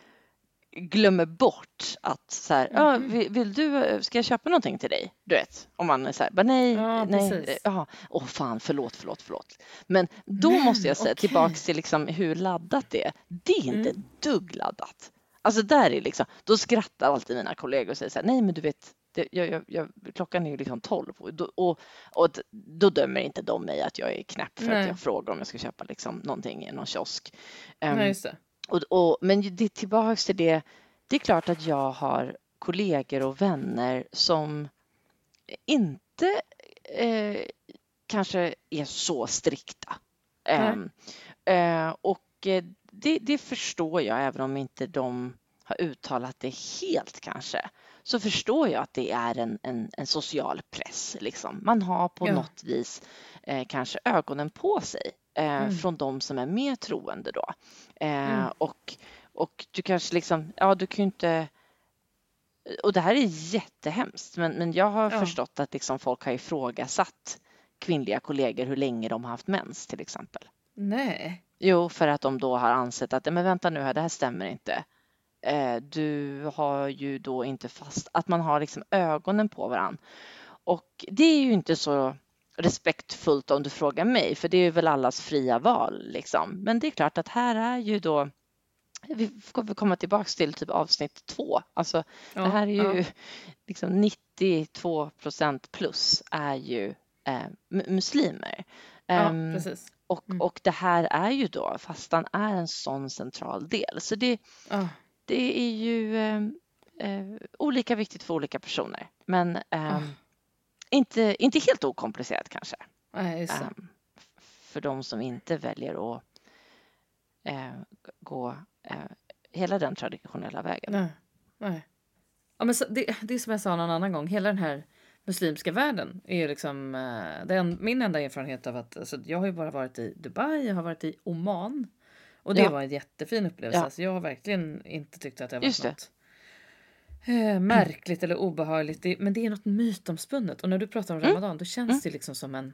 glömmer bort att så här, mm. ja, vill, vill, du, ska jag köpa någonting till dig? Du vet, om man är så här, bara nej, ja, nej, ja, åh fan, förlåt, förlåt, förlåt. Men då Men, måste jag säga okay. tillbaks till liksom hur laddat det är. Det är inte mm. dugg laddat. Alltså där är liksom, då skrattar alltid mina kollegor och säger så här, nej men du vet, det, jag, jag, jag, klockan är ju liksom tolv och, då, och, och då dömer inte de mig att jag är knäpp för nej. att jag frågar om jag ska köpa liksom någonting i någon kiosk. Um, nej. Och, och, men det, tillbaks till det, det är klart att jag har kollegor och vänner som inte eh, kanske är så strikta. Mm. Eh, och det, det, förstår jag även om inte de har uttalat det helt kanske så förstår jag att det är en, en, en social press. Liksom. Man har på Ja. något vis eh, kanske ögonen på sig eh, Mm. från de som är mer troende då. Eh, Mm. och, och du kanske liksom, ja du kan ju inte och det här är jättehemskt men, men jag har Ja. förstått att liksom folk har ifrågasatt kvinnliga kollegor hur länge de har haft mens till exempel. Nej. Jo, för att de då har ansett att men vänta nu här, det här stämmer inte. Eh, du har ju då inte fast, att man har liksom ögonen på varann. Och det är ju inte så respektfullt om du frågar mig, för det är väl allas fria val liksom. Men det är klart att här är ju då vi får komma tillbaks till typ avsnitt två. Alltså Ja, det här är ju ja. liksom 92 procent plus är ju eh, mu- muslimer. Ja, precis. och, Mm. och det här är ju då, fastan är en sån central del. Så det, Ja. det är ju eh, eh, olika viktigt för olika personer. Men eh. Inte, inte helt okomplicerat kanske. Nej. Eh, för de som inte väljer att eh, gå eh, hela den traditionella vägen. Nej. Nej. Ja, men så, det, det är som jag sa någon annan gång, hela den här muslimska världen är ju liksom eh, den, min enda erfarenhet av att alltså, jag har ju bara varit i Dubai, jag har varit i Oman och det Ja. var en jättefin upplevelse. Ja. Alltså, jag har verkligen inte tyckt att det har det. något eh, märkligt eller obehagligt. Det, men det är något mytomspunnet och när du pratar om Mm. Ramadan då känns Mm. det liksom som en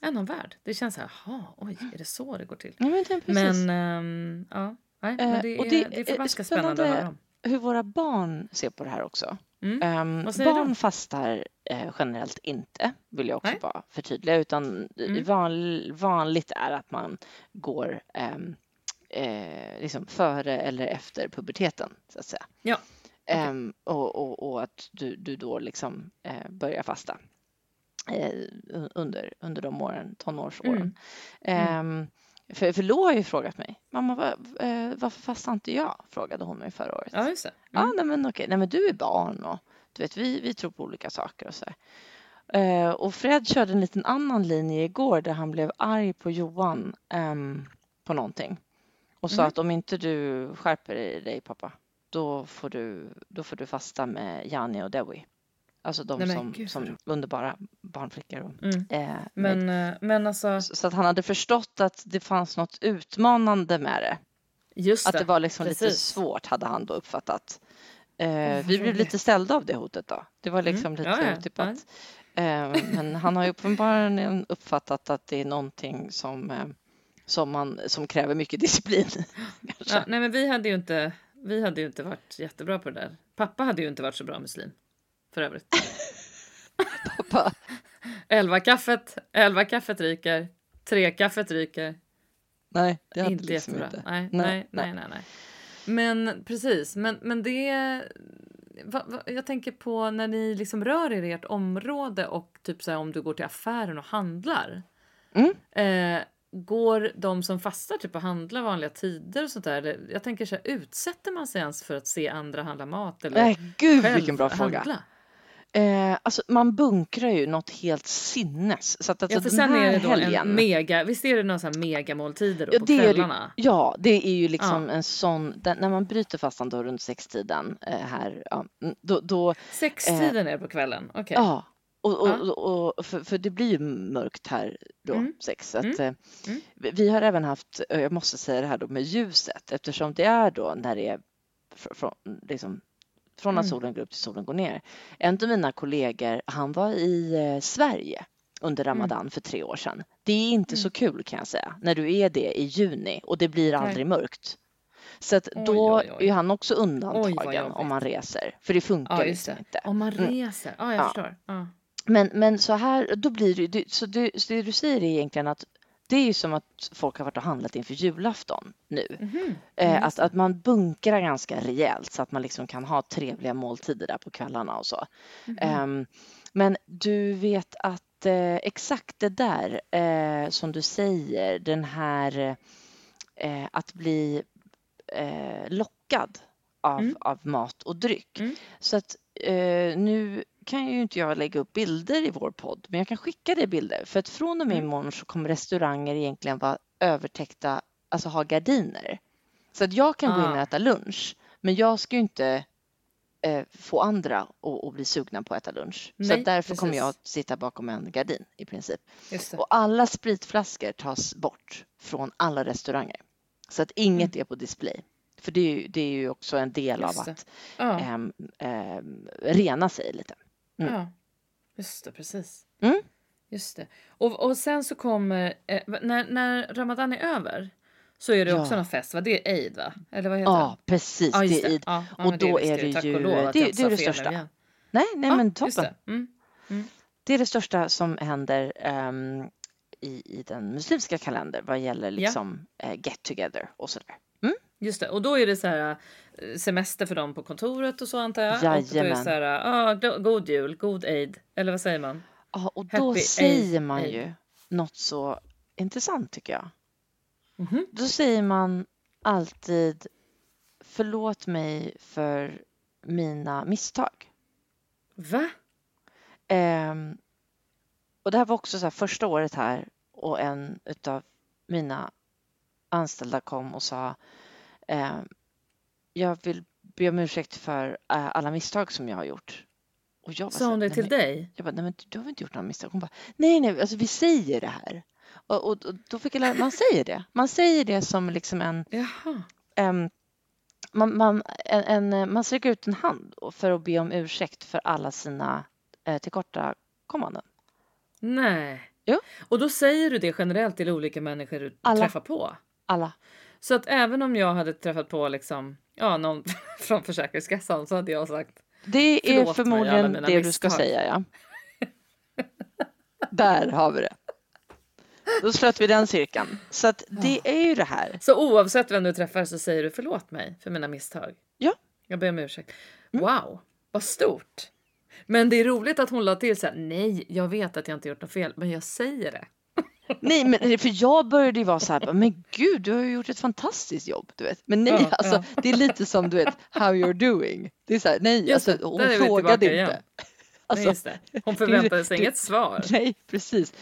annan värld. Det känns så här, jaha, oj, är det så det går till? Ja, men det. Men ehm, ja, nej, Eh, men det och är, det det, är förbaskat spännande att spännande höra om. Hur våra barn ser på det här också. Mm. Säger barn de? fastar eh, generellt inte, vill jag också Nej. bara förtydliga, utan Mm. van, vanligt är att man går ehm, eh, liksom före eller efter puberteten, så att säga. Ja, okej. Ehm, och, och, och att du, du då liksom eh, börjar fasta eh, under, under de åren, tonårsåren. Mm. Mm. Ehm, för, för Lo har ju frågat mig, mamma va, eh, varför fastar inte jag? Frågade hon mig förra året. Ja, just det. Mm. nej men okej, nej men du är barn och du vet, vi, vi tror på olika saker och så. Eh, och Fred körde en liten annan linje igår där han blev arg på Johan ehm, på någonting och sa Mhm. att om inte du skärper dig pappa, då får du, då får du fasta med Jani och Dewi. Alltså de Nej, men som, som underbara barnflickor. Och, Mm. eh, med- Men, eh, men alltså, så så att han hade förstått att det fanns något utmanande med det. just Att det. det var liksom lite svårt hade han då uppfattat. Eh, vi blev lite ställda av det hotet då. Det var Mm. liksom lite Ja, ja, otippat. Eh, men han har ju uppenbarligen uppfattat att det är någonting som, eh, som, man, som kräver mycket disciplin. Ja, nej, men vi hade ju inte. Vi hade ju inte varit jättebra på det där. Pappa hade ju inte varit så bra muslim. För övrigt. Pappa. Elva kaffet, elva kaffet ryker. Tre kaffet ryker. Nej, det hade inte liksom jättebra. inte. Nej, Nej, nej, nej, nej, nej. Men precis, men, men det... Va, va, jag tänker på när ni liksom rör er i ert område och typ så här, om du går till affären och handlar. Mm. Eh, går de som fastar typ och handlar vanliga tider och sånt där? Eller, jag tänker så här, utsätter man sig ens för att se andra handla mat eller Nej, gud själv vilken bra fråga. handla? Eh, alltså, man bunkrar ju något helt sinnes. Så att alltså, Ja, för sen är det då helgen, en mega, visst är det några så här megamåltider då Ja, på det kvällarna? Ja, det är ju liksom en sån, den, när man bryter fastan då runt sextiden eh, här, ja, mm, då, då Sextiden är det på kvällen? Okej. ja, och, och, Ja. och, för, för det blir ju mörkt här då, Mm. sex. Så att, Mm. eh, Mm. vi, vi har även haft, eh, jag måste säga det här då med ljuset, eftersom det är då när det är fr, från, liksom, från att Mm. solen går upp till solen går ner. En av mina kollegor, han var i eh, Sverige under Mm. Ramadan för tre år sedan. Det är inte så Mm. kul kan jag säga, när du är det i juni och det blir Nej. aldrig mörkt. Så att Oj, då oj, oj. är han också undantagen om man reser, för det funkar Ja, liksom det. inte. Om man Mm. reser. Ja, jag Ja. förstår. Ja. Men, men så här, då blir det, det, så det, så det du säger är egentligen att det är ju som att folk har varit och handlat inför julafton nu. Mhm. Eh, Mm, att, just det. att man bunkrar ganska rejält så att man liksom kan ha trevliga måltider där på kvällarna och så. Mhm. Ehm, men du vet att eh, exakt det där eh, som du säger, den här eh, att bli eh, lockad av, Mm. av mat och dryck. Mm. Så att eh, nu kan ju inte jag lägga upp bilder i vår podd, men jag kan skicka dig bilder. För att från och med Mm. imorgon så kommer restauranger egentligen vara övertäckta, alltså ha gardiner. Så att jag kan gå in och Ah. äta lunch, Men jag ska ju inte eh, få andra att, bli sugna på att äta lunch. så Nej, att därför kommer precis. jag att sitta bakom en gardin i princip. Och alla spritflaskor tas bort från alla restauranger. Så att inget är på display. För det är ju, det är ju också en del Mm. Just av att Ja, ehm, ehm, rena sig lite. Mm. ja. Just det, precis. Mm. Just det. Och, och sen så kommer, eh, när, när Ramadan är över så är det också Ja. någon fest, va? Det är Eid va? Eller vad heter Ja, precis. Ja, det är det. Eid. Ja, ja, Och det då visste är det Tack ju- det- jag det är det största. igen. Nej, nej Ja, men toppen. det. Mm. Det är det största som händer ehm, i, i den muslimska kalendern vad gäller liksom eh, get together och sådär. Just det, och då är det så här eh, semester för dem på kontoret och så antar jag. Och då är det Jajamän. så här, ah, god jul, god Eid, eller vad säger man? Ja, och då Happy säger Eid- man ju något så intressant tycker jag. Mhm. Då säger man alltid förlåt mig för mina misstag. Va? Ehm, och det här var också så här första året här och en utav mina anställda kom och sa jag vill be om ursäkt för eh, alla misstag som jag har gjort. Och jag Sa hon det "Nej, till men-" dig? Jag bara, nej men du har väl inte gjort några misstag? Hon bara, nej nej, alltså vi säger det här. Och, och, och då fick jag lära man säger det. Man säger det som liksom en, em, man, man, en, en, man sträcker ut en hand för att be om ursäkt för alla sina eh, tillkortakommanden. Nej. Jo. Och då säger du det generellt till olika människor du Alla. träffar på? Alla. Så att även om jag hade träffat på liksom, ja, någon från Försäkringskassan så hade jag sagt Det är förmodligen det du ska misstag. säga, ja. Där har vi det. Då slöt vi den cirkeln. Så att det är ju det här. Så oavsett vem du träffar så säger du förlåt mig för mina misstag. Ja. Jag ber om ursäkt. Mm. Wow, vad stort. Men det är roligt att hon la till så här, nej, jag vet att jag inte gjort något fel, men jag säger det. Nej, men för jag började ju vara så här, men gud, du har ju gjort ett fantastiskt jobb, du vet. Men nej, Ja, alltså, ja. det är lite som du vet, how you're doing. Det är så här, nej, Just alltså, hon frågade inte. igen. Alltså, nej, just det. Hon förväntade sig det- inget svar. Nej, precis.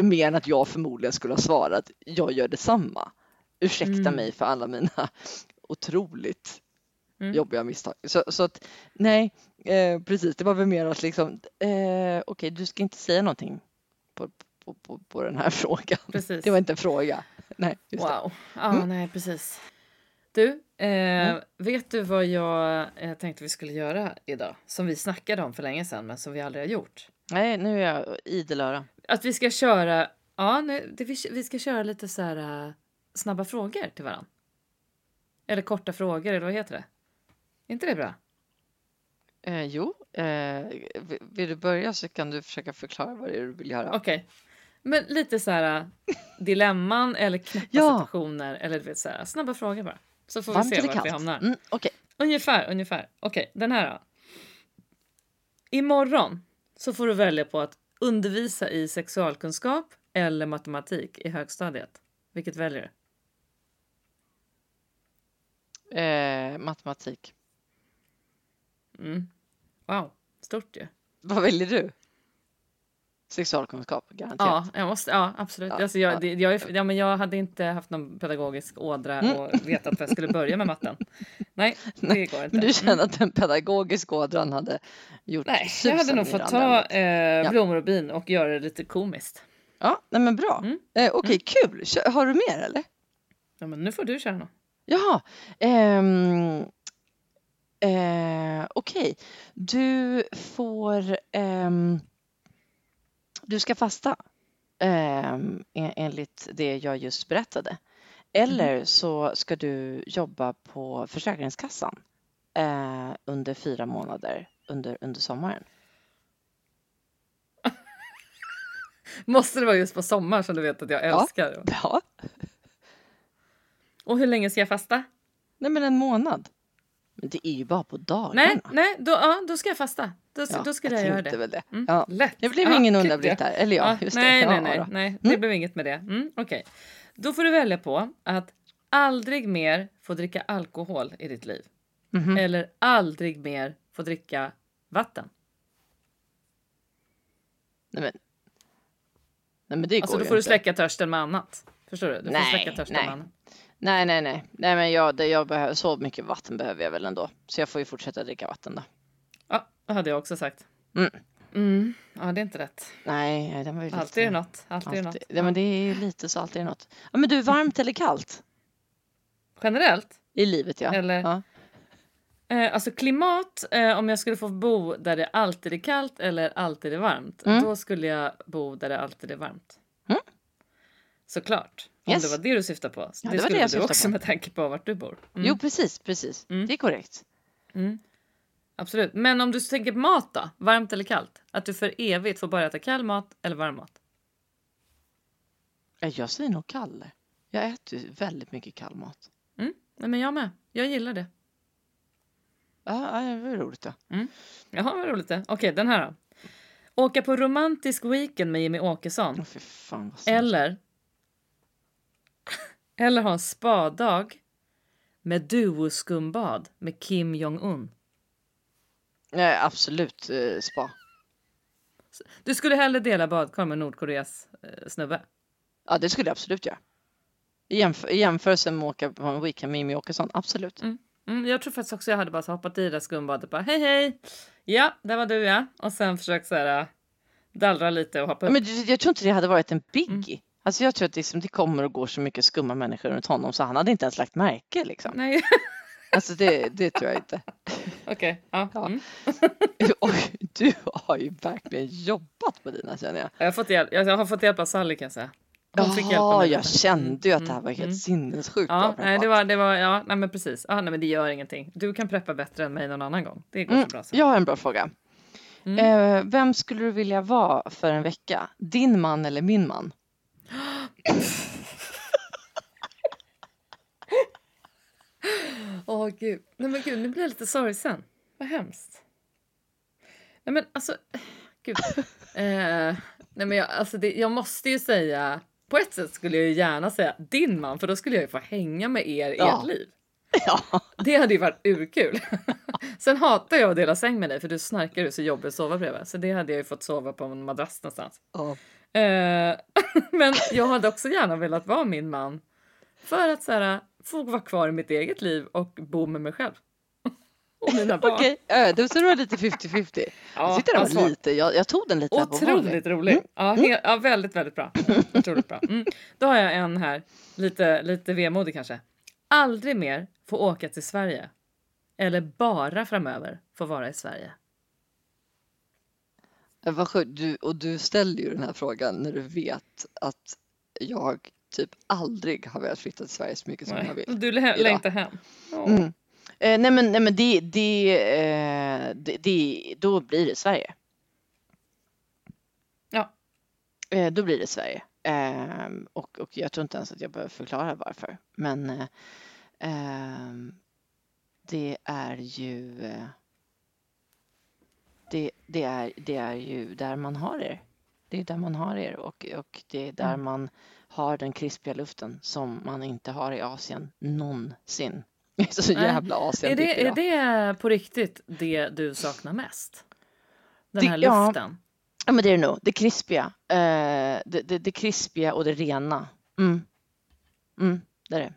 Mer än att jag förmodligen skulle ha svarat, jag gör detsamma. Ursäkta Mm. mig för alla mina otroligt Mm. jobbiga misstag. Så, så att, nej, eh, precis, det var väl mer att liksom, eh, okej, du ska inte säga någonting på, på, på, på den här frågan. Precis. Det var inte en fråga. Nej. Wow. Ja, nej, precis. Du, eh, vet du vad jag eh, tänkte vi skulle göra idag? Som vi snackade om för länge sedan, men som vi aldrig har gjort. Nej, nu är jag idel öra. Att vi ska köra, ja, nej, det, vi, vi ska köra lite så här eh, snabba frågor till varandra. Eller korta frågor, eller vad heter det? Är inte det bra? Eh, jo, eh, vill- vill du börja så kan du försöka förklara vad det är du vill göra. Okej. Men lite så här eh, dilemman eller knäppa Ja. situationer eller du vet så här, snabba frågor bara. Så får vi Varmt se eller vart vi kallt? hamnar. Mm, Okej, Ungefär, ungefär. Okej, den här då. Imorgon så får du välja på att undervisa i sexualkunskap eller matematik i högstadiet. Vilket väljer du? eh, matematik. Mm. Wow, stort ju. Vad väljer du? Sexualkunskap, garanterat. Ja, jag måste, ja absolut. Ja, alltså jag, ja. det, jag, ja, men jag hade inte haft någon pedagogisk ådra Mm. och vetat vad jag skulle börja med matten. Nej, det går inte. Men du Mm. känner att den pedagogiska ådran hade gjort Nej, jag hade nog fått ta eh, blommor och bin och göra det lite komiskt. Ja, nej men bra. Mm. Eh, Okej, kul. Kö- Har du mer eller? Ja, men nu får du köra något. Jaha. ehm, eh, Okej, du får... ehm, du ska fasta en- enligt det jag just berättade. Eller så ska du jobba på Försäkringskassan eh, under fyra månader under, under sommaren. Måste det vara just på sommar som du vet att jag Ja. älskar? Ja, Och hur länge ska jag fasta? nej men en månad. Men det är ju bara på dagarna. Nej, nej, då, ja, då ska jag fasta. Då, Ja, då skulle jag, jag göra det. väl det. Mm, Ja. Lätt. Det blev Ja, ingen där. Eller ja, just nej, det. nej, Ja, nej, då. nej. Det blev inget med det. Mm, Okej. Då får du välja på att aldrig mer få dricka alkohol i ditt liv. Mhm. Eller aldrig mer få dricka vatten. Nej, men, nej men det Alltså går då ju får du inte. släcka törsten med annat. Förstår du? Du får Nej, släcka törsten nej. man. Nej, nej, nej, nej, men jag, det, jag behöver, så mycket vatten behöver jag väl ändå. Så jag får ju fortsätta dricka vatten då. Ja, det hade jag också sagt. Mm. Mm. Ja, det är inte rätt. Nej, den var ju lite... Alltid är något. Alltid är det något. Alltid. Ja, men det är ju lite så, alltid är det något. Ja, men du, varmt eller kallt Generellt? i livet, ja. Eller? ja. Eh, alltså klimat, eh, om jag skulle få bo där det alltid är kallt eller alltid är varmt, Mm. då skulle jag bo där det alltid är varmt. Mm. Såklart. Om Yes. det var det du syftade på. Ja, det, det var det jag du syftade också på. med tanke på vart du bor. Mm. Jo, precis, precis. Mm. Det är korrekt. Mm. Absolut. Men om du tänker på mat då? Varmt eller kallt? Att du för evigt får bara äta kall mat eller varm mat? Ja, Jag säger nog kall. Jag äter väldigt mycket kall mat. Mm. Nej, men jag med. Jag gillar det. Ja, ja, det var roligt då. Jaha, vad roligt det. Okej, den här då. Åka på romantisk weekend med Jimmy Åkesson. Fy fan vad. Eller eller ha en spadag med duoskumbad med Kim Jong-Un. Nej, absolut eh, spa. Du skulle hellre dela badkar med Nordkoreas eh, snubbe. Ja, det skulle jag absolut göra. I, jämf- jämförelse med att åka på en weekend med Jimmy Åkesson, absolut. Mm, jag tror faktiskt också jag hade bara hoppat i det där skumbadet bara hej hej. Ja, där var du ja. Och sen försökt så här äh, dallra lite och hoppa upp. Men jag tror inte det hade varit en biggie. Alltså jag tror att liksom, det kommer och går så mycket skumma människor runt honom så han hade inte ens lagt märke liksom. Nej, Alltså det, det tror jag inte. okej. Ja. Ja. Mm. Oj, du har ju verkligen jobbat på dina känner jag. Jag, har fått hjälp, jag har fått hjälp av Sally kan jag säga. Hon fick hjälpa Jaha, mig jag lite. kände ju att det här Mm, var helt mm. sinnessjukt Ja, bra nej, det var, det var, ja, nej men precis. Ja, nej men det gör ingenting. Du kan preppa bättre än mig någon annan gång. Det går Mm, så bra så. Jag har en bra fråga. Mm. Eh, vem skulle du vilja vara för en vecka? Din man eller min man? Åh gud. Nej men gud, nu blir jag lite sorgsen. Vad hemskt. Nej men alltså, gud. Eh, nej men jag, alltså det, jag måste ju säga, på ett sätt skulle jag ju gärna säga din man, för då skulle jag ju få hänga med er i Ja. ert liv. Ja, Det hade ju varit urkul. Sen hatar jag att dela säng med dig för du snarkar och så jobbig att sova bredvid. Så det hade jag ju fått sova på en madrass någonstans. Eh, men jag hade också gärna velat vara min man. För att så här, få vara kvar i mitt eget liv och bo med mig själv. och mina barn. okej. Okay. Då så du var lite 50-50. Ja, jag svårt. lite, jag, jag tog den lite. Otroligt rolig. Ja, he- ja, väldigt, väldigt bra. Mm, Otroligt bra. Mm. Då har jag en här, lite, lite vemodig kanske. Aldrig mer få åka till Sverige. Eller bara framöver få vara i Sverige. Vad du, och du ställer ju den här frågan när du vet att jag typ aldrig har velat flytta till Sverige så mycket som jag Nej. vill. Du lä- längtar hem. Ja. Mm. Eh, nej men, nej, men det, det, eh, det, det, då blir det Sverige. Ja. Eh, då blir det Sverige. Eh, och, och jag tror inte ens att jag behöver förklara varför. Men eh, ehm, det är ju eh, det, det, är, det är ju där man har er. Det är där man har er och, och det är där Mm. man har den krispiga luften som man inte har i Asien någonsin. Så jävla asien Är, det, är det på riktigt det du saknar mest? Den Det- här ja. luften? Ja men det är det nog. Det krispiga. Eh, det, det, det krispiga och det rena. Mm. Mm, det är det.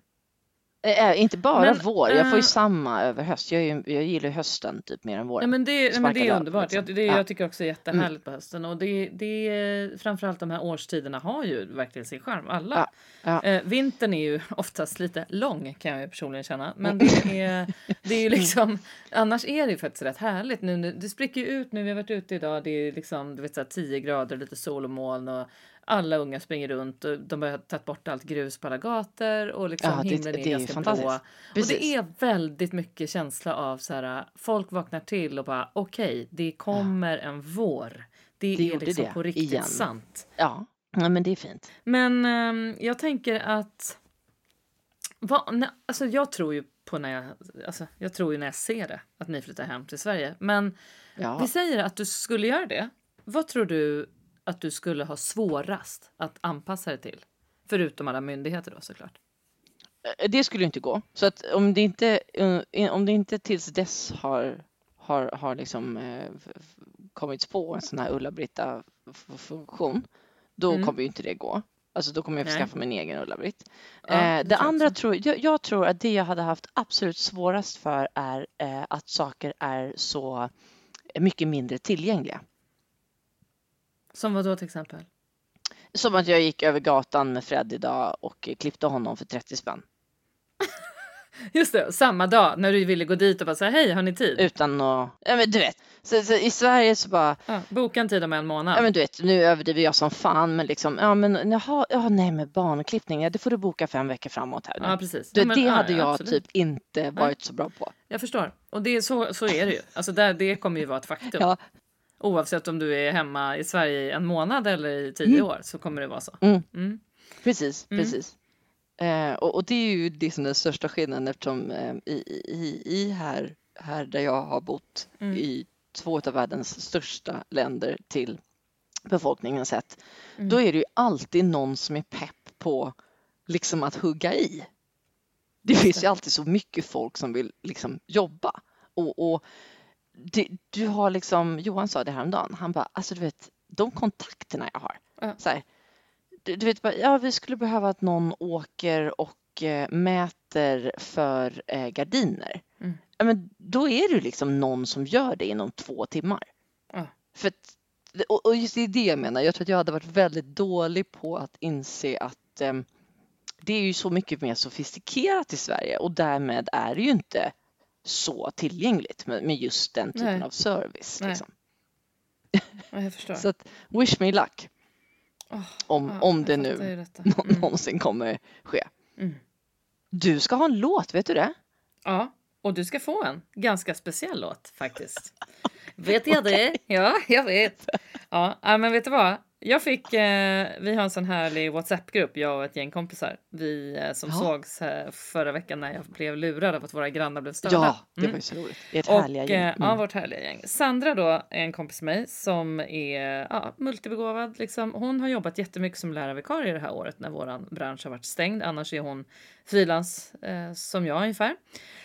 Eh, inte bara Men, vår. Jag får ju eh, samma över höst. Jag, ju, jag gillar hösten typ mer än Ja, våren. men det, nej, men det är underbart. liksom. Jag, det, Ja. jag tycker också det är jättehärligt på hösten. Och det, det, framförallt de här årstiderna har ju verkligen sin charm. Alla. Ja, ja. Eh, vintern är ju oftast lite lång kan jag personligen känna. Men det är, det är ju liksom, annars är det ju faktiskt rätt härligt. Nu, nu, det spricker ju ut nu, vi har varit ute idag, det är liksom du vet, så här 10 grader, lite sol och moln och alla unga springer runt och de har tagit bort allt grus på alla gator och liksom Ja, det- himlen det är är ju ganska blå. fantastiskt. Och det är väldigt mycket känsla av så här, folk vaknar till och bara okej, det kommer en vår. Det, Det är liksom det på riktigt igen. sant. Ja, ja men det är fint. Men ehm, jag tänker att... Vad, nej, alltså jag tror ju på när jag... Alltså jag tror ju när jag ser det, att ni flyttar hem till Sverige. Men Ja. vi säger att du skulle göra det. Vad tror du att du skulle ha svårast att anpassa dig till? Förutom alla myndigheter då såklart. Eh, Det skulle inte gå. Så att om det inte, eh, om det inte tills dess har, har, har liksom eh, kommits på en sån här Ulla-Britta-funktion, då Mm. kommer ju inte det gå. Alltså då kommer jag skaffa min egen Ulla-Britt. Ja, eh, det jag andra också. tror jag, jag tror att det jag hade haft absolut svårast för är eh, att saker är så mycket mindre tillgängliga. Som vad då till exempel? Som att jag gick över gatan med Fred idag och klippte honom för 30 spänn. Just det, samma dag när du ville gå dit och bara säga hej, har ni tid? Utan att, ja men du vet. Så, så I Sverige så bara, Ja, boka en tid om en månad. ja men du vet, nu överdriver jag som fan men liksom, ja men jaha, ja nej med barnklippning, ja det får du boka fem veckor framåt här nu. Ja, precis. Du, Ja, men, det hade ja, jag absolut. typ inte varit så bra på. Jag förstår. Och det så, så är det ju. Alltså där, det kommer ju vara ett faktum. Ja. Oavsett om du är hemma i Sverige i en månad eller i tio år så kommer det vara så. Mm. Mm. Precis, Mm. precis. Eh, och, och det är ju liksom den största skillnaden eftersom eh, i, i, i här, här där jag har bott Mm. i två av världens största länder till befolkningen sett, Mm. då är det ju alltid någon som är pepp på liksom att hugga i. Det finns ju alltid så mycket folk som vill liksom jobba. Och, och det, du har liksom, Johan sa det häromdagen, han bara, alltså du vet, de kontakterna jag har. Ja. Så här, du, du vet, bara, ja vi skulle behöva att någon åker och eh, mäter för eh, gardiner. Mm. Ja, men då är det liksom någon som gör det inom två timmar. Ja. För att, och, och just det är det jag menar, jag tror att jag hade varit väldigt dålig på att inse att eh, det är ju så mycket mer sofistikerat i Sverige och därmed är det ju inte så tillgängligt med, med just den typen Nej. av service. Liksom. Ja, jag förstår. Så att, wish me luck Åh, om, ja, om det nu Mm. någonsin kommer ske. Mm. Du ska ha en låt, vet du det? Ja, och du ska få en ganska speciell låt faktiskt. vet jag det? Ja, jag vet. Ja, men vet du vad? Jag fick, eh, vi har en sån härlig WhatsApp-grupp, jag och ett gäng kompisar. Vi eh, som Ja. sågs eh, förra veckan när jag blev lurad av att våra grannar blev störda. Ja, det Mm. var ju så roligt. Det är ett Och, härliga gäng. eh, Ja, Mm. vårt härliga gäng. Sandra då är en kompis med mig som är ja, multibegåvad. Liksom. Hon har jobbat jättemycket som lärarvikarie det här året när vår bransch har varit stängd. Annars är hon frilans eh, som jag ungefär.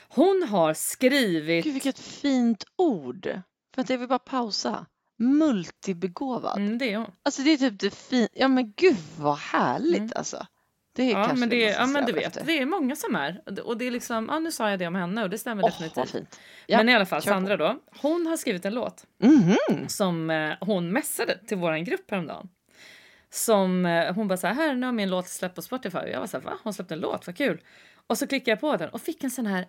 Hon har skrivit... Gud, vilket fint ord. För jag vill bara pausa. Multibegåvad. Mm, det är hon. Alltså det är typ det fint. Ja men gud vad härligt Mm. alltså. Det är Ja, kanske men, det, är- ja, men du vet, efter. det är många som är. Och det- är liksom, ja, nu sa jag det om henne och det stämmer vad definitivt. Ja, men i alla fall, på. Sandra då, hon har skrivit en låt. Mhm. som eh, hon messade till våran grupp häromdagen. Som eh, hon bara så här, här nu har min låt släppt på Spotify. Och jag var så här, va? Hon släppte en låt, vad kul. Och så klickade jag på den och fick en sån här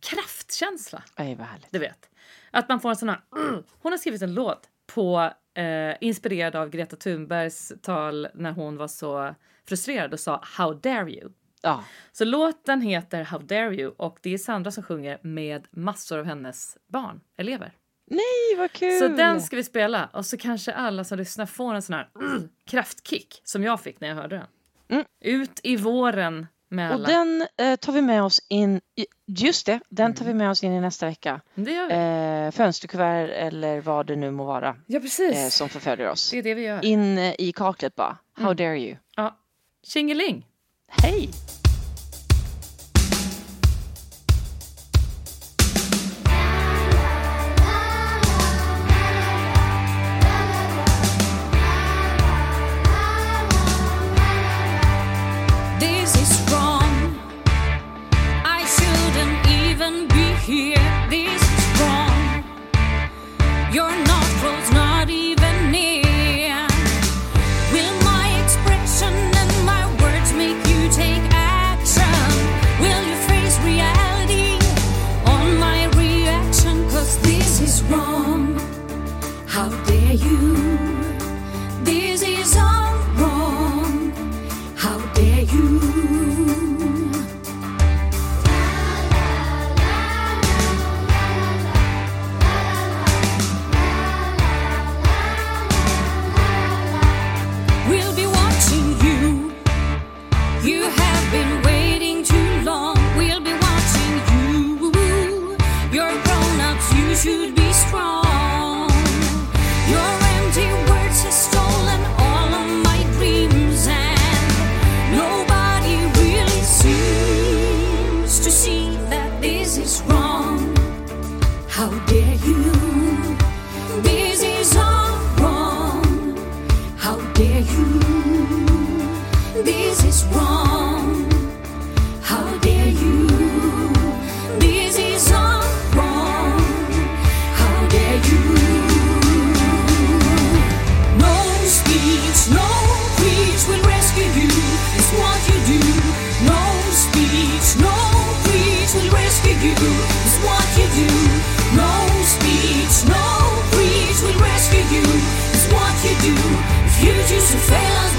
kraftkänsla. Aj, vad härligt. Du vet. Att man får en sån här, "Mm." Hon har skrivit en låt på, eh, inspirerad av Greta Thunbergs tal när hon var så frustrerad och sa How dare you? Ja, Så låten heter How dare you och det är Sandra som sjunger med massor av hennes barn, elever. nej vad kul. Så den ska vi spela och så kanske alla som lyssnar får en sån här mm, kraftkick som jag fick när jag hörde den. Mm. Ut i våren Och den eh, tar vi med oss in, i, just det, den tar vi med oss in i nästa vecka. Det gör vi. Eh, fönsterkuvert eller vad det nu må vara ja, precis. eh, som förföljer oss. Det är det vi gör. In eh, i kaklet bara. How Mm. dare you. Ja. Tjingeling! Hej! Should be strong. Surveillance